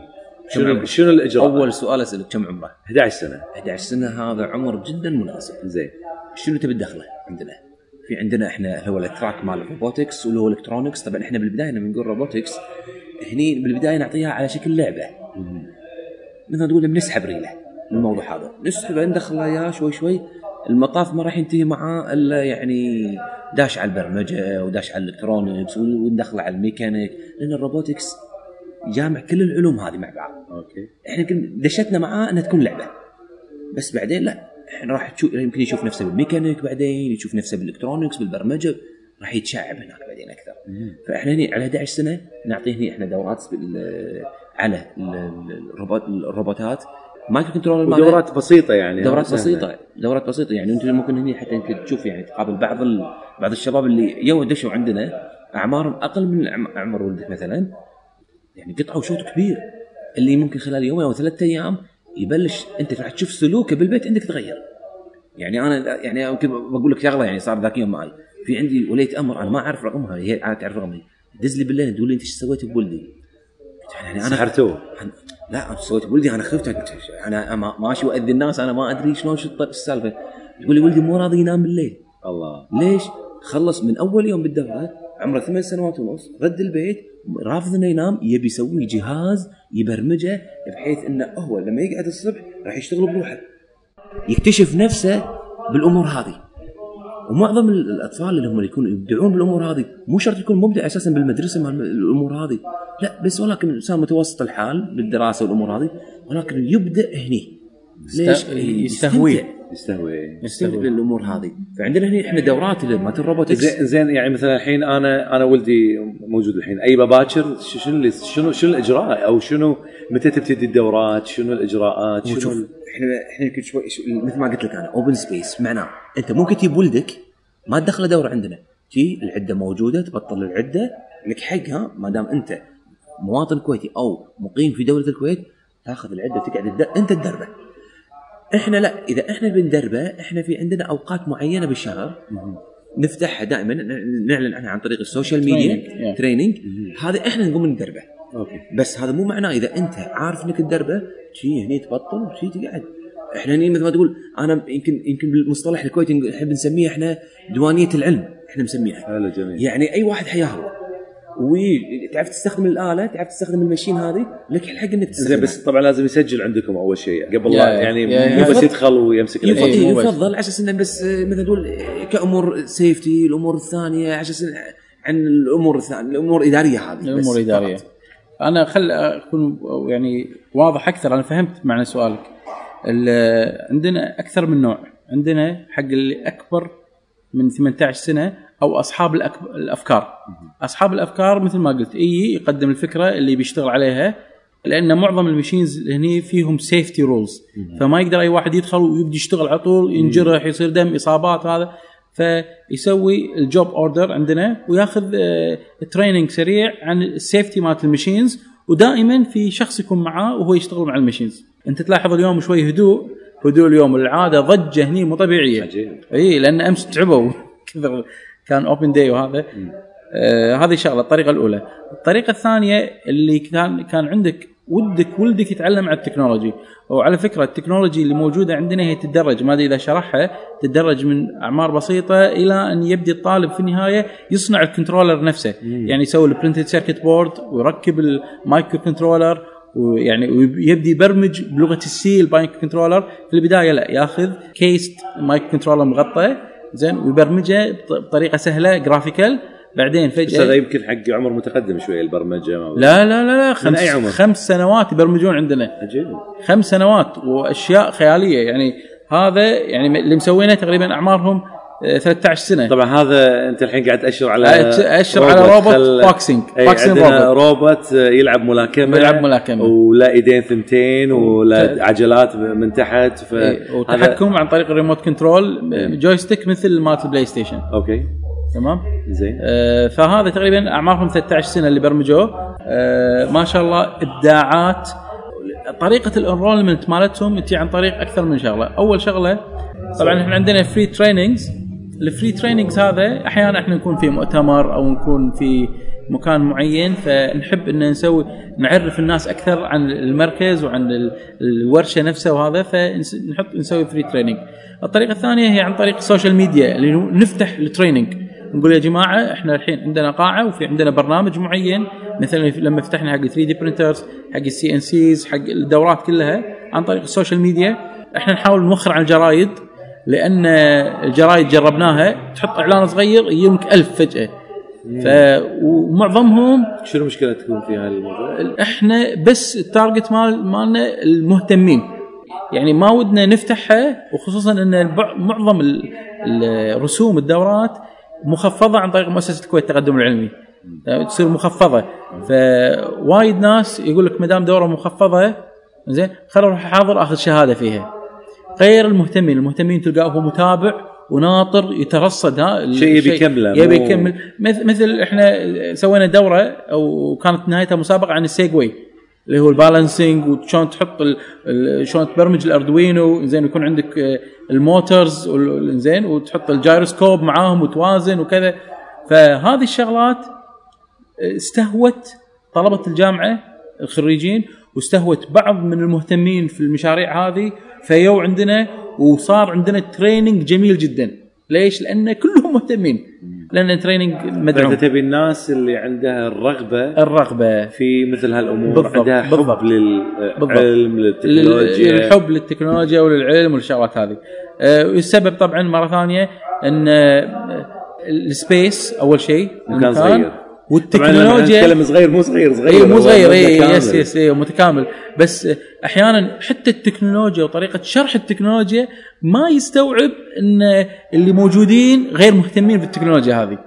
شنو شنو الاجراء؟ أول سؤال أسألك كم عمره؟ 11 سنة. 11 سنة هذا عمر جدا مناسب. زين. شنو تبي تدخله عندنا؟ في عندنا إحنا هو ال track مال ال robotics واللي هو electronics. طبعا إحنا بالبداية لما نقول robotics هني بالبداية نعطيها على شكل لعبة. مثل تقول بنسحب ريلة الموضوع هذا. نسحبه ندخله اياه شوي شوي. المطاف ما راح ينتهي معاه إلا يعني داش على البرمجة وداش على ال electronics وندخله على الميكانيك. لأن ال robotics جامع كل العلوم هذه مع بعض. أوكي. إحنا دشتنا معاه إنها تكون لعبة. بس بعدين لا إحنا راح تشوف يمكن يشوف نفسه بالميكانيك بعدين يشوف نفسه بال electronics بالبرمجة راح يتشعب هناك بعدين أكثر. فإحنا هني على 11 سنة نعطيه هني إحنا دورات بال- على ال- ال- الروبوت الروبوتات microcontroller مالها- ودورات بسيطة يعني. دورات. بسيطة دورات بسيطة. يعني أنت ممكن هني حتى أنت تشوف يعني تقابل بعض ال... بعض الشباب اللي يو دشوا عندنا أعمارهم أقل من أعمار ولدك مثلا. يعني قطعوا شوط كبير. اللي ممكن خلال يومين أو ثلاثة أيام يبلش أنت راح تشوف سلوكه بالبيت عندك تغير. يعني أنا يعني يمكن بقول لك شغلة يعني صار ذاك يوم معي. في عندي ولية أمر أنا ما أعرف رقمها هي تعرف رقمي. دز لي بالليل تقول لي أنت إيش سويت بولدي؟ يعني أنا سحرتوه لا أنا سويت ولدي أنا خفت. أنا ما- ماشي وأذي الناس أنا ما أدري شلون شو السالفة. تقول لي ولدي مو راضي ينام بالليل. الله. ليش؟ خلص من أول يوم بالدورة عمره ثمان سنوات ونص رد البيت رافض إنه ينام يبي يسوي جهاز يبرمجه بحيث إنه هو لما يقعد الصبح راح يشتغل بروحه. يكتشف نفسه بالأمور هذه. ومعظم ال- الأطفال اللي هم اللي يكونوا يبدعون بالأمور هذه مو شرط يكون مبدع أساسا بالمدرسة مال الأمور هذه. لا بس ولكن إنسان متوسط الحال بالدراسة والأمور هذه ولكن يبدع هني. ليش؟ يستهوي. يستهوي. بالامور هذه. فعندنا هنا إحنا دورات مالت ال robotics؟ زين زين يعني مثلا الحين أنا أنا ولدي موجود الحين. أي باكر شنو شنو شنو الإجراء؟ أو شنو متى تبتدي الدورات؟ شنو الإجراءات؟ شنو شوف إحنا إحنا يمكن شوي شو- مثل ما قلت لك أنا open space معناه أنت ممكن تجيب ولدك ما تدخله دورة عندنا. تي العدة موجودة تبطل العدة لك حقها ما دام أنت مواطن كويتي أو مقيم في دولة الكويت تاخذ العدة تقعد الد... أنت تدربه. إحنا لا إذا إحنا بندربه إحنا في عندنا أوقات معينة بالشهر نفتحها دائما نعلن عنها عن طريق ال social media. training هذا إحنا نقوم ندربه. أوكي. بس هذا مو معناه إذا أنت عارف إنك تدربه شي هني تبطل وشي تقعد. إحنا هني مثل ما تقول أنا يمكن يمكن بالمصطلح الكويتي نحب نسميه إحنا ديوانيه العلم. إحنا مسميها حلو جميل. يعني أي واحد حياه الله وتعرف تستخدم الآلة تعرف تستخدم المشين هذه؟ لك الحق إنك زين تستخدمها بس طبعا لازم يسجل عندكم أول شيء. قبل يا- لا يعني مو بس يدخل ويمسك يفضل. إيه،. يفضل. على أساس إنه بس آه، مثل تقول آه، كأمور سيفتي الأمور الثانية على أساس عن الأمور الثانية الأمور الاداريه هذه الأمور الاداريه فقط. أنا خل أكون يعني واضح أكثر. أنا فهمت معنى سؤالك. ال- عندنا أكثر من نوع. عندنا حق اللي اكبر من 18 سنة أو أصحاب الأك- الأفكار. أصحاب الأفكار مثل ما قلت إي يقدم الفكرة اللي بيشتغل عليها لأن معظم ال machines هني فيهم safety rules فما يقدر أي واحد يدخل ويبدي يشتغل على طول ينجرح يصير دم إصابات هذا. فيسوي ال job order عندنا وياخذ training سريع عن ال safety مالت ال machines ودائما في شخص يكون معاه وهو يشتغل مع ال machines. أنت تلاحظ اليوم شوي هدوء. هدوء اليوم. العادة ضجة هني مو طبيعية. عجيب. إي لأن أمس تعبوا. كثر كان open day وهذا. آه هذه شغلة. الطريقة الأولى. الطريقة الثانية اللي كان كان عندك ودك ولدك يتعلم على ال technology. وعلى فكرة ال technology اللي موجودة عندنا هي تتدرج. ما أدري إذا شرحها. تتدرج من أعمار بسيطة إلى أن يبدي الطالب في النهاية يصنع ال controller نفسه. يعني يسوي ال printed circuit board ويركب ال microcontroller ويعني ويبدي يبرمج بلغة ال C ال microcontroller في البداية لا ياخذ cased microcontroller مغطى. زين ويبرمجه بط- بطريقة سهلة graphical بعدين بس هذا فجاه يمكن حق عمر متقدم شوي البرمجة لا لا لا لا خمس, أي عمر؟ خمس سنوات يبرمجون عندنا. عجيب. خمس سنوات وأشياء خيالية يعني هذا يعني اللي مسوينه تقريبا أعمارهم 13 سنة. طبعا هذا أنت الحين قاعد تأشر على أشر على robot boxing. إي boxing عندنا روبوت. روبوت يلعب ملاكمة. يلعب ملاكمة. ولا إيدين ثنتين ولا عجلات من تحت ف وتحكم عن طريق ال remote control joystick مثل مالت البلاي ستيشن أوكي. تمام؟ زين. آه، فهذا تقريبا أعمارهم 13 سنة اللي برمجوه. آه، ما شاء الله إبداعات. طريقة ال enrollment مالتهم تجي عن طريق أكثر من شغلة. أول شغلة طبعا إحنا عندنا free trainings ال free trainings هذا أحيانا إحنا نكون في مؤتمر أو نكون في مكان معين فنحب إن نسوي نعرف الناس أكثر عن المركز وعن ال- الورشة نفسها وهذا فنحط نسوي free training. الطريقة الثانية هي عن طريق ال social media اللي نفتح ال training نقول يا جماعة إحنا الحين عندنا قاعة وفي عندنا برنامج معين مثلا لما فتحنا حق 3D printers حق ال CNCs حق الدورات كلها عن طريق ال social media إحنا نحاول نوخر على الجرايد. لأن الجرايد جربناها تحط إعلان صغير يجيك ألف فجأة. ف ومعظمهم شنو المشكلة تكون في هذا الموضوع؟ إحنا بس ال target مال مالنا المهتمين. يعني ما ودنا نفتحها وخصوصا إن معظم ال- الرسوم الدورات مخفضة عن طريق مؤسسة الكويت التقدم العلمي. تصير مخفضة. فوايد ناس يقول لك ما دام دوره مخفضة زين خليني أروح احاضر اخذ شهادة فيها. غير المهتمين المهتمين تلقاه هو متابع وناطر يترصد ها شيء يبي. يكمله، يبي يكمل مثل مثل إحنا سوينا دورة أو كانت نهايتها مسابقة عن السيجواي اللي هو ال balancing وشلون تحط شلون تبرمج الأردوينو زين يكون عندك آه، ال motors زين وتحط الجايروسكوب معاهم وتوازن وكذا فهذه الشغلات استهوت طلبة الجامعة الخريجين واستهوت بعض من المهتمين في المشاريع هذه فيو عندنا وصار عندنا training جميل جدا. ليش؟ لأن كلهم مهتمين. لأن training مدعوم. فانت تبي الناس اللي عندها الرغبة الرغبة. في مثل هالأمور بالضبط، عندها حب بالضبط. للعلم لل- للتكنولوجيا. الحب للتكنولوجيا وللعلم والشغلات هذه. آه، والسبب طبعا مرة ثانية إن آه، ال space أول شيء مكان صغير. طبعا والتكنولوجيا نتكلم صغير مو صغير صغير. اي مو صغير اي. yes yes اي متكامل. بس أحيانا حتى التكنولوجيا وطريقة شرح التكنولوجيا ما يستوعب إن اللي موجودين غير مهتمين بالتكنولوجيا هذه.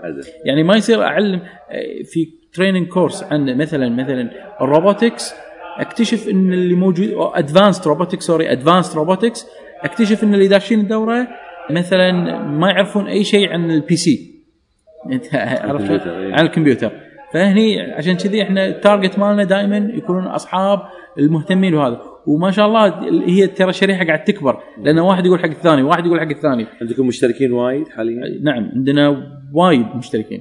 يعني ما يصير أعلم آه، في training course عن مثلا مثلا ال robotics أكتشف إن اللي موجود advanced robotics sorry advanced robotics أكتشف إن اللي داشين الدورة مثلا ما يعرفون أي شيء عن ال PC أنت عرفت؟ الكمبيوتر، إيه. عن الكمبيوتر. فهني عشان كذي إحنا ال target مالنا دائما يكونون أصحاب المهتمين بهذا. وما شاء الله هي ترى الشريحه قاعد تكبر لأن واحد يقول حق الثاني واحد يقول حق الثاني. عندكم مشتركين وايد حاليا؟ نعم عندنا وايد مشتركين.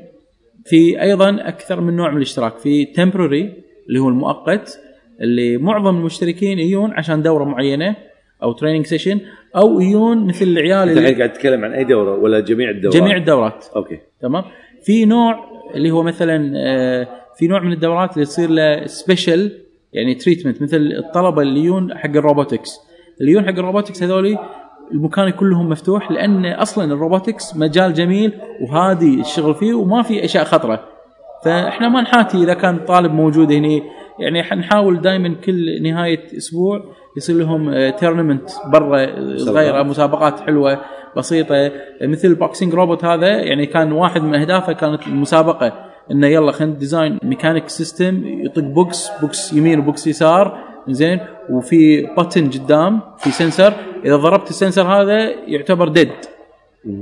في أيضا أكثر من نوع من الاشتراك في temporary اللي هو المؤقت اللي معظم المشتركين يجون عشان دورة معينة أو training session أو يجون مثل العيال اللي قاعد تتكلم عن أي دورة ولا جميع الدورات؟ جميع الدورات. okay. تمام. في نوع اللي هو مثلا آه، في نوع من الدورات اللي تصير له special يعني treatment مثل الطلبة اللي يجون حق ال robotics. اللي يجون حق ال robotics هذولي المكان كلهم مفتوح لأن أصلا ال robotics مجال جميل وهادي الشغل فيه وما في أشياء خطرة. فإحنا ما نحاتي إذا كان طالب موجود هنا يعني حنحاول دائما كل نهاية أسبوع يصير لهم tournament برا صغيره مسابقات حلوة بسيطة. مثل ال boxing robot هذا يعني كان واحد من أهدافه كانت المسابقة. إنه يلا خلينا design mechanic system يطق box box يمين و box يسار زين وفي button قدام في sensor إذا ضربت ال sensor هذا يعتبر dead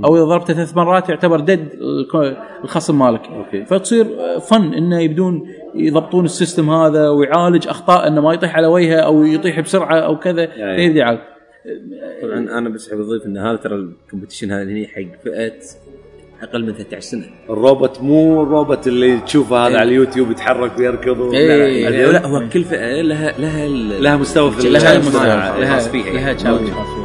أو إذا ضربته ثلاث مرات يعتبر dead الخصم مالك. okay. فتصير fun إنه يبدون يضبطون ال system هذا ويعالج أخطاء إنه ما يطيح على وجهه أو يطيح بسرعة أو كذا. يعني. طبعا أنا بس حاب أضيف إن هذا ترى ال competition هذا هنا حق فئة أقل من 13 سنة الروبوت مو الروبوت اللي تشوفه هذا إيه. على اليوتيوب يتحرك ويركض و- إيه. لا، لا, لا هو كل فئه لها لها لها مستوى في لها. مستوى لها- لها خاص فيها لها يعني. challenge خاص فيها إيه.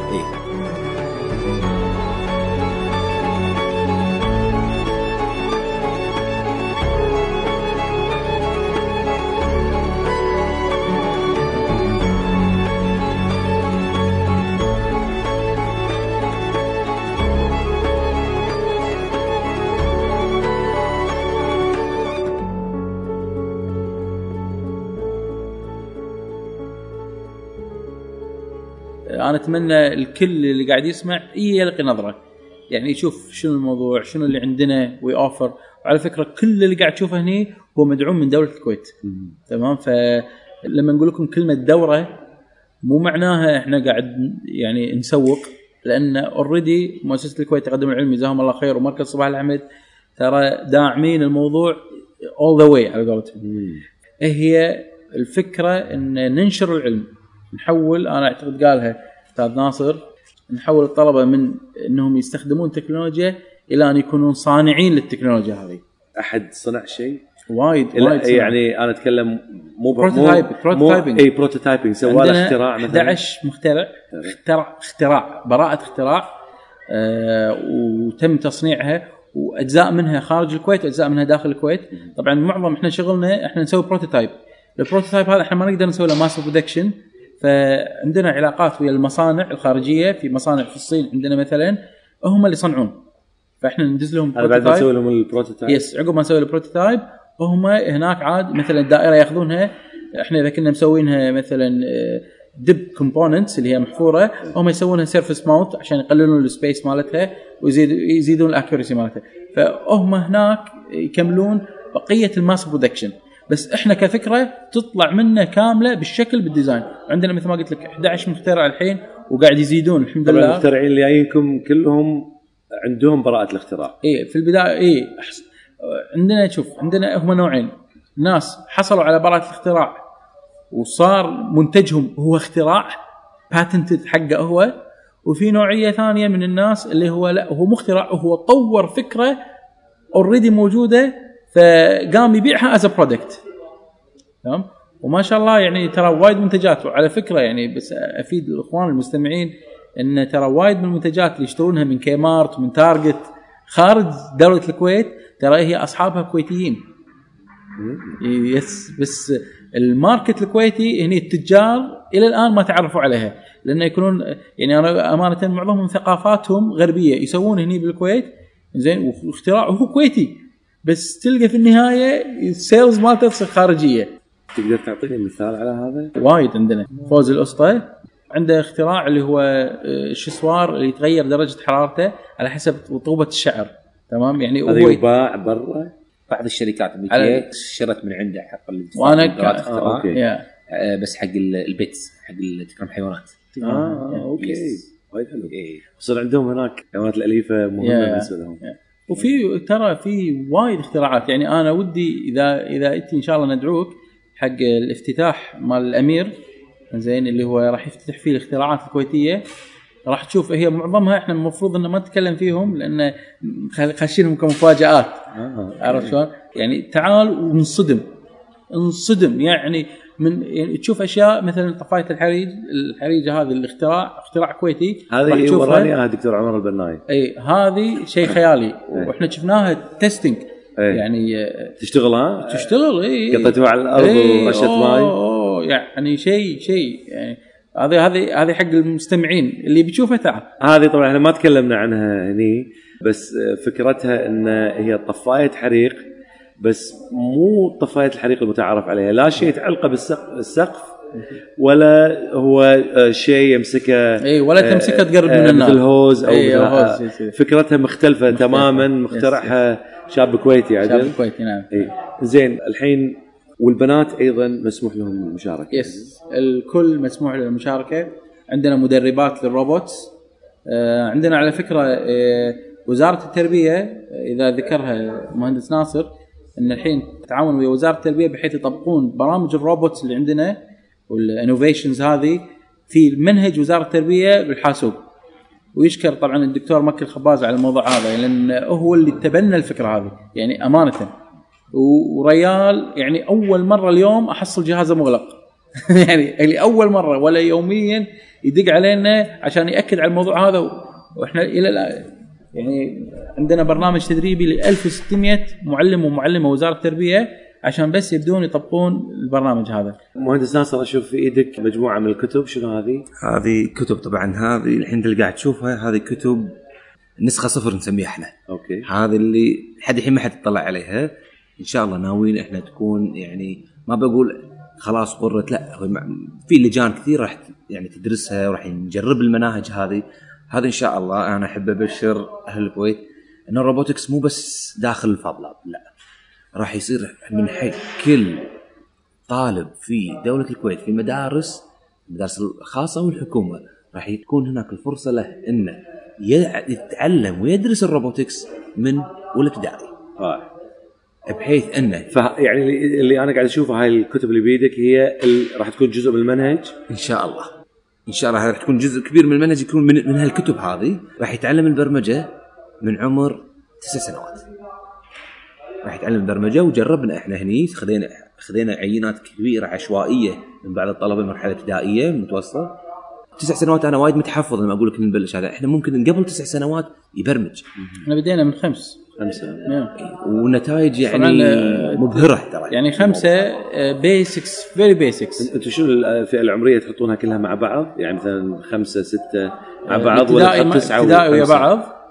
أنا اتمنى الكل اللي قاعد يسمع يلقي نظرة. يعني يشوف شنو الموضوع شنو اللي عندنا ويوفر وعلى فكرة كل اللي قاعد تشوفه هني هو مدعوم من دولة الكويت. تمام؟ فلما نقول لكم كلمة دورة مو معناها إحنا قاعد يعني نسوق لأن already مؤسسة الكويت التقدم العلمي جزاهم الله خير ومركز صباح الأحمد. ترى داعمين الموضوع all the way على قولتهم. هي الفكرة إن ننشر العلم. نحول أنا أعتقد قالها أستاذ ناصر نحول الطلبة من إنهم يستخدمون تكنولوجيا إلى أن يكونون صانعين للتكنولوجيا هذه. أحد صنع شيء؟ وايد وايد صنع. يعني أنا أتكلم مو Prototype- prototyping. إي بروتوتايبنج سوى له اختراع مثلا. 11 مخترع اخترع اختراع براءة اختراع آه وتم تصنيعها وأجزاء منها خارج الكويت وأجزاء منها داخل الكويت. طبعا معظم إحنا شغلنا إحنا نسوي prototype ال prototype هذا إحنا ما نقدر نسوي له mass production فعندنا علاقات ويا المصانع الخارجية في مصانع في الصين عندنا مثلا هم اللي يصنعون. فإحنا ندز لهم بعد ما نسوي لهم ال prototype yes عقب ما نسوي ال prototype وهم هناك عاد مثلا الدائرة ياخذونها. إحنا إذا كنا مسوينها مثلا DIP components اللي هي محفورة هم يسوونها surface mount عشان يقللون ال space مالتها ويزيد يزيدون ال accuracy مالتها. فهم هناك يكملون بقية ال mass production بس إحنا كفكرة تطلع منا كاملة بالشكل بال design. عندنا مثل ما قلت لك 11 مخترع الحين وقاعد يزيدون الحمد لله. المخترعين اللي جايينكم كلهم عندهم براءة الاختراع. إيه في البداية إيه أحس... عندنا شوف عندنا هم نوعين. ناس حصلوا على براءة الاختراع وصار منتجهم هو اختراع patented حقه هو وفي نوعية ثانية من الناس اللي هو لا هو مخترع هو طور فكرة already موجودة فقام يبيعها as product تمام؟ وما شاء الله يعني ترى وايد منتجات وعلى فكرة يعني بس أفيد الإخوان المستمعين إن ترى وايد من المنتجات اللي يشترونها من كيمارت ومن تارجت خارج دولة الكويت ترى هي أصحابها كويتيين. yes بس ال market الكويتي هني التجار إلى الآن ما تعرفوا عليها. لأنه يكونون يعني أنا أمانة معظمهم ثقافاتهم غربية. يسوون هني بالكويت زين واختراع هو كويتي. بس تلقى في النهاية ال sales مالته تصير خارجية. تقدر تعطيني مثال على هذا؟ وايد عندنا. فوز الأسطى. عنده اختراع اللي هو آه، الشسوار اللي يتغير درجة حرارته على حسب رطوبة الشعر. تمام؟ يعني هذا يباع برا بعض الشركات. على- الامريكيه اشترت من عنده حق وأنا ك- آه، okay. آه، بس حق ال- ال pets حق تكرم حيوانات. آه okay. yes. وايد حلو. إيه. عندهم هناك. الحيوانات الأليفة مهمة. بالنسبة لهم. وفي ترى في وايد اختراعات. يعني أنا ودي إذا إذا انت إن شاء الله ندعوك حق الافتتاح مال الأمير. زين اللي هو راح يفتتح فيه الاختراعات الكويتية. راح تشوف هي معظمها إحنا المفروض إن ما نتكلم فيهم لأن خاشينهم كمفاجآت. آه. عرفت شلون؟ يعني تعال ونصدم. انصدم. يعني من يعني تشوف أشياء مثلا طفاية الحريج الحريجة هذه الاختراع اختراع كويتي. هذه تشوفها. وراني اياها دكتور عمر البناي إي هذه شيء خيالي. وإحنا شفناها testing إيه. يعني آه، تشتغل ها؟ تشتغل إي. قطيتوها على الأرض إيه، ورشه ماي. أوه، يعني شيء شيء يعني هذه هذه هذه حق المستمعين. اللي بيشوفها تعال. هذه طبعا إحنا ما تكلمنا عنها هني بس فكرتها إن هي طفاية حريق بس مو طفاية الحريق المتعارف عليها لا شيء يتعلقه بالسقف السقف ولا هو شيء يمسكه اي ولا تمسكها تقرب من آه، النار. مثل hose أو مثل hose،. فكرتها مختلفة تماما yes، مخترعها شاب كويتي شاب عدل كويتي نعم. اي زين الحين والبنات أيضا مسموح لهم المشاركه yes الكل مسموح له المشاركه عندنا مدربات لل robots. آه، عندنا على فكرة آه، وزارة التربية آه، إذا ذكرها المهندس ناصر إن الحين تعاون ويا وزارة التربية بحيث يطبقون برامج الروبوتس اللي عندنا وال innovations هذه في منهج وزارة التربية بالحاسوب. ويشكر طبعا الدكتور مكي الخباز على الموضوع هذا لأن هو اللي تبنى الفكرة هذه يعني أمانة. وريال يعني أول مرة اليوم أحصل جهازه مغلق. يعني اللي أول مرة ولا يوميا يدق علينا عشان يأكد على الموضوع هذا. وإحنا إلى يعني عندنا برنامج تدريبي ل 1600 معلم ومعلمة وزاره التربية عشان بس يبدون يطبقون البرنامج هذا. مهندس ناصر أشوف في إيدك مجموعة من الكتب شنو هذه؟ هذه كتب طبعا هذه الحين اللي قاعد تشوفها هذه كتب نسخة صفر نسميها إحنا. okay. هذه اللي لحد الحين ما حد اطلع عليها. إن شاء الله ناويين إحنا تكون يعني ما بقول خلاص قرت لا في لجان كثير راح يعني تدرسها وراح نجرب المناهج هذه. هذا إن شاء الله أنا أحب أبشر أهل الكويت إن ال robotics مو بس داخل ال Fab Lab لا. راح يصير من حق كل طالب في دولة الكويت في مدارس المدارس الخاصة والحكومة راح تكون هناك الفرصة له إنه يتعلم ويدرس الروبوتكس من والابتدائي رائع بحيث إنه ف يعني اللي- اللي أنا قاعد أشوفه هاي الكتب اللي بيدك هي ال- راح تكون جزء من المنهج؟ إن شاء الله. إن شاء الله راح تكون جزء كبير من المنهج يكون من, من هالكتب هذه. راح يتعلم البرمجة من عمر تسع سنوات. راح يتعلم برمجه وجربنا إحنا هني خذينا خذينا عينات كبيرة عشوائية من بعض الطلبة مرحلة ابتدائية متوسطة. تسع سنوات أنا وايد متحفظ لما أقول لك نبلش هذا. إحنا ممكن قبل تسع سنوات يبرمج. إحنا بدينا من خمس. خمسة نعم. والنتائج يعني آه، مبهرة ترى يعني خمسة آه، basics very basics أنتم شنو الفئة العمرية تحطونها كلها مع بعض؟ يعني مثلا خمسة ستة مع بعض ولا تسعة ابتدائي ويا؟ بعض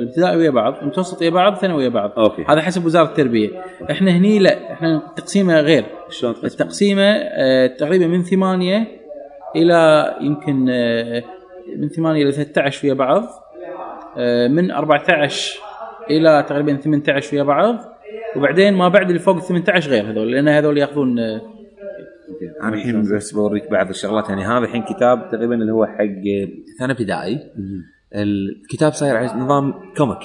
الابتدائي ويا بعض المتوسط ويا بعض ثانوي ويا بعض okay. هذا حسب وزارة التربية إحنا هني لا إحنا تقسيمه غير شلون؟ التقسيمة آه، تقريبا من ثمانية إلى يمكن آه، من ثمانية إلى 13 ويا بعض آه، من 14 إلى تقريبا 18 ويا بعض وبعدين ما بعد اللي فوق ال 18 غير هذول لأن هذول يأخذون آه، أنا الحين بس بوريك بعض الشغلات. يعني هذا الحين كتاب تقريبا اللي هو حق ثاني ابتدائي. الكتاب صاير على نظام كوميك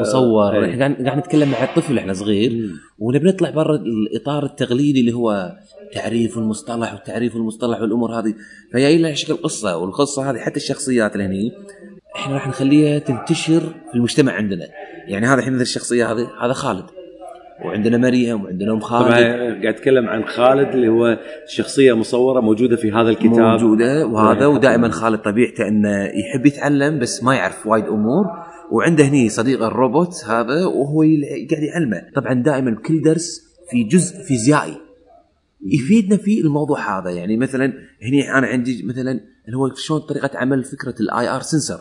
مصور إيه. إحنا قاعد قاعد نتكلم مع الطفل إحنا صغير ونبي نطلع برا الإطار التقليدي اللي هو تعريف المصطلح والتعريف المصطلح والأمور هذه. فهي لها شكل قصة والقصة هذه حتى الشخصيات اللي هني إحنا راح نخليها تنتشر في المجتمع عندنا. يعني هذا الحين مثل الشخصية هذه هذا خالد. وعندنا مريم وعندنا أم طبعا خالد قاعد أتكلم عن خالد اللي هو شخصية مصورة موجودة في هذا الكتاب. موجودة وهذا نعم. ودائما خالد طبيعته إنه يحب يتعلم بس ما يعرف وايد أمور. وعنده هني صديق الروبوت هذا وهو قاعد يعلمه. طبعا دائما بكل درس في جزء فيزيائي. يفيدنا في الموضوع هذا. يعني مثلا هني أنا عندي مثلا اللي هو شلون طريقة عمل فكرة ال IR sensor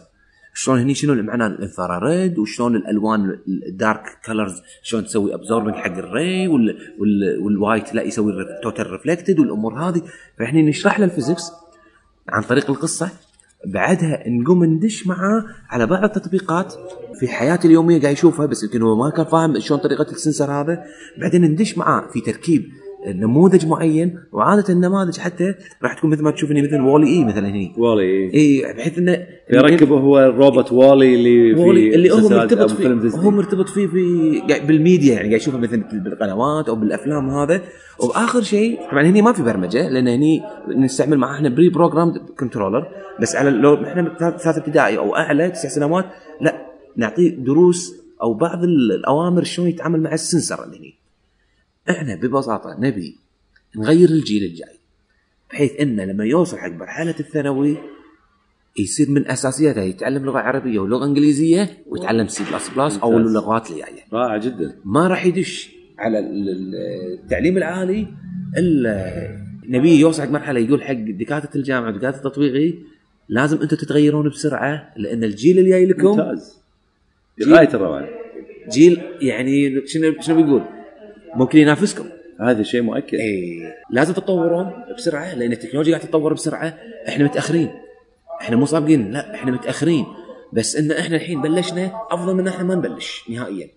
شلون هني شنو معناه ال infrared؟ وشلون الألوان ال dark colors شلون تسوي absorbing حق ال ray وال وال وال white لا يسوي total reflected والأمور هذه. فإحنا نشرح له ال physics عن طريق القصة. بعدها نقوم ندش معاه على بعض التطبيقات في حياته اليومية قاعد يشوفها بس يمكن هو ما كان فاهم شلون طريقة السنسر هذا. بعدين ندش معاه في تركيب نموذج معين وعادة النماذج حتى راح تكون مثل ما تشوفني مثل وولي إي مثلا هني. والي إي. بحيث إنه يركب هو الروبوت والي اللي في اللي هو مرتبط فيه. هو مرتبط فيه في قاعد بالميديا يعني قاعد يشوفه مثلا بالقنوات أو بالأفلام هذا وآخر شيء طبعا هني ما في برمجة لأن هني نستعمل معاه إحنا pre-program controller بس على لو إحنا ثالث ثالث ابتدائي أو أعلى تسع سنوات لا نعطيه دروس أو بعض الأوامر شلون يتعامل مع ال sensor اللي هني. إحنا ببساطة نبي نغير الجيل الجاي بحيث إنه لما يوصل حق مرحلة الثانوي يصير من اساسياتها يتعلم لغة عربية ولغة إنجليزية ويتعلم C plus plus أو. اللغات اللي جاية. رائع جدا. ما راح يدش على ال- ال- التعليم العالي إلا نبي يوصل حق مرحلة يقول حق دكاترة الجامعة ودكاتره التطبيقي لازم أنتم تتغيرون بسرعة لأن الجيل اللي جاي لكم ممتاز. الروعه جيل يعني شنو شنو بيقول؟ ممكن ينافسكم. هذا شيء مؤكد. اي لازم تتطورون بسرعة لأن التكنولوجيا قاعدة تتطور بسرعة. إحنا متأخرين. إحنا مو سابقين لا إحنا متأخرين. بس إن إحنا الحين بلشنا أفضل من إحنا ما نبلش نهائيا.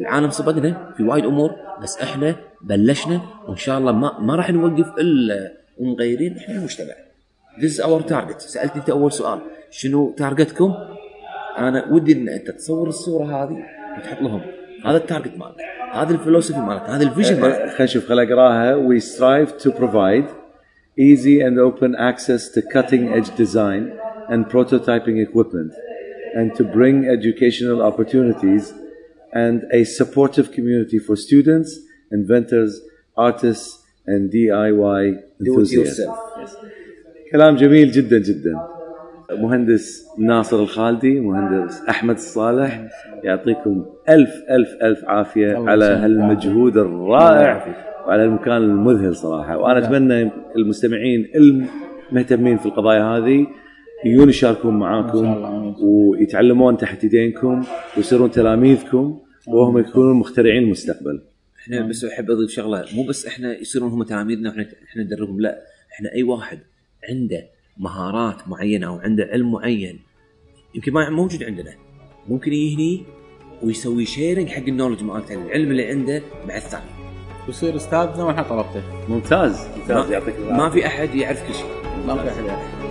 العالم سبقنا في وايد أمور بس إحنا بلشنا وإن شاء الله ما ما راح نوقف إلا ومغيرين إحنا المجتمع. This is our target. سالتني أنت أول سؤال. شنو target كم؟ أنا ودي إن أنت تصور الصورة هذه وتحط لهم. هذا التارجت مالك هذا الفلوسفي مالك هذا الفيجن مالك خلينا نشوف خل اقراها we strive to provide easy and open access to cutting edge design and prototyping equipment and to bring educational opportunities and a supportive community for students inventors artists and DIY do it enthusiasts yourself كلام جميل جدا جدا مهندس ناصر الخالدي مهندس أحمد الصالح يعطيكم ألف ألف ألف عافية الله على. هالمجهود الرائع. وعلى المكان المذهل صراحة وأنا أتمنى المستمعين المهتمين في القضايا هذه يجون يشاركون معاكم. ويتعلمون تحت يدينكم ويصيرون تلاميذكم وهم يكونون مخترعين المستقبل إحنا بس أحب أضيف شغلة مو بس إحنا يصيرون هم تلاميذنا وإحنا إحنا ندربهم لا إحنا أي واحد عنده مهارات معينة أو عنده علم معين. يمكن ما موجود عندنا. ممكن يجي هني ويسوي شيرنج حق النولج مالته العلم اللي عنده مع الثاني. ويصير استاذنا وإحنا طلبته. ممتاز. ممتاز. ما, يعطيك ما في أحد يعرف كل شيء. ما في أحد يعرف.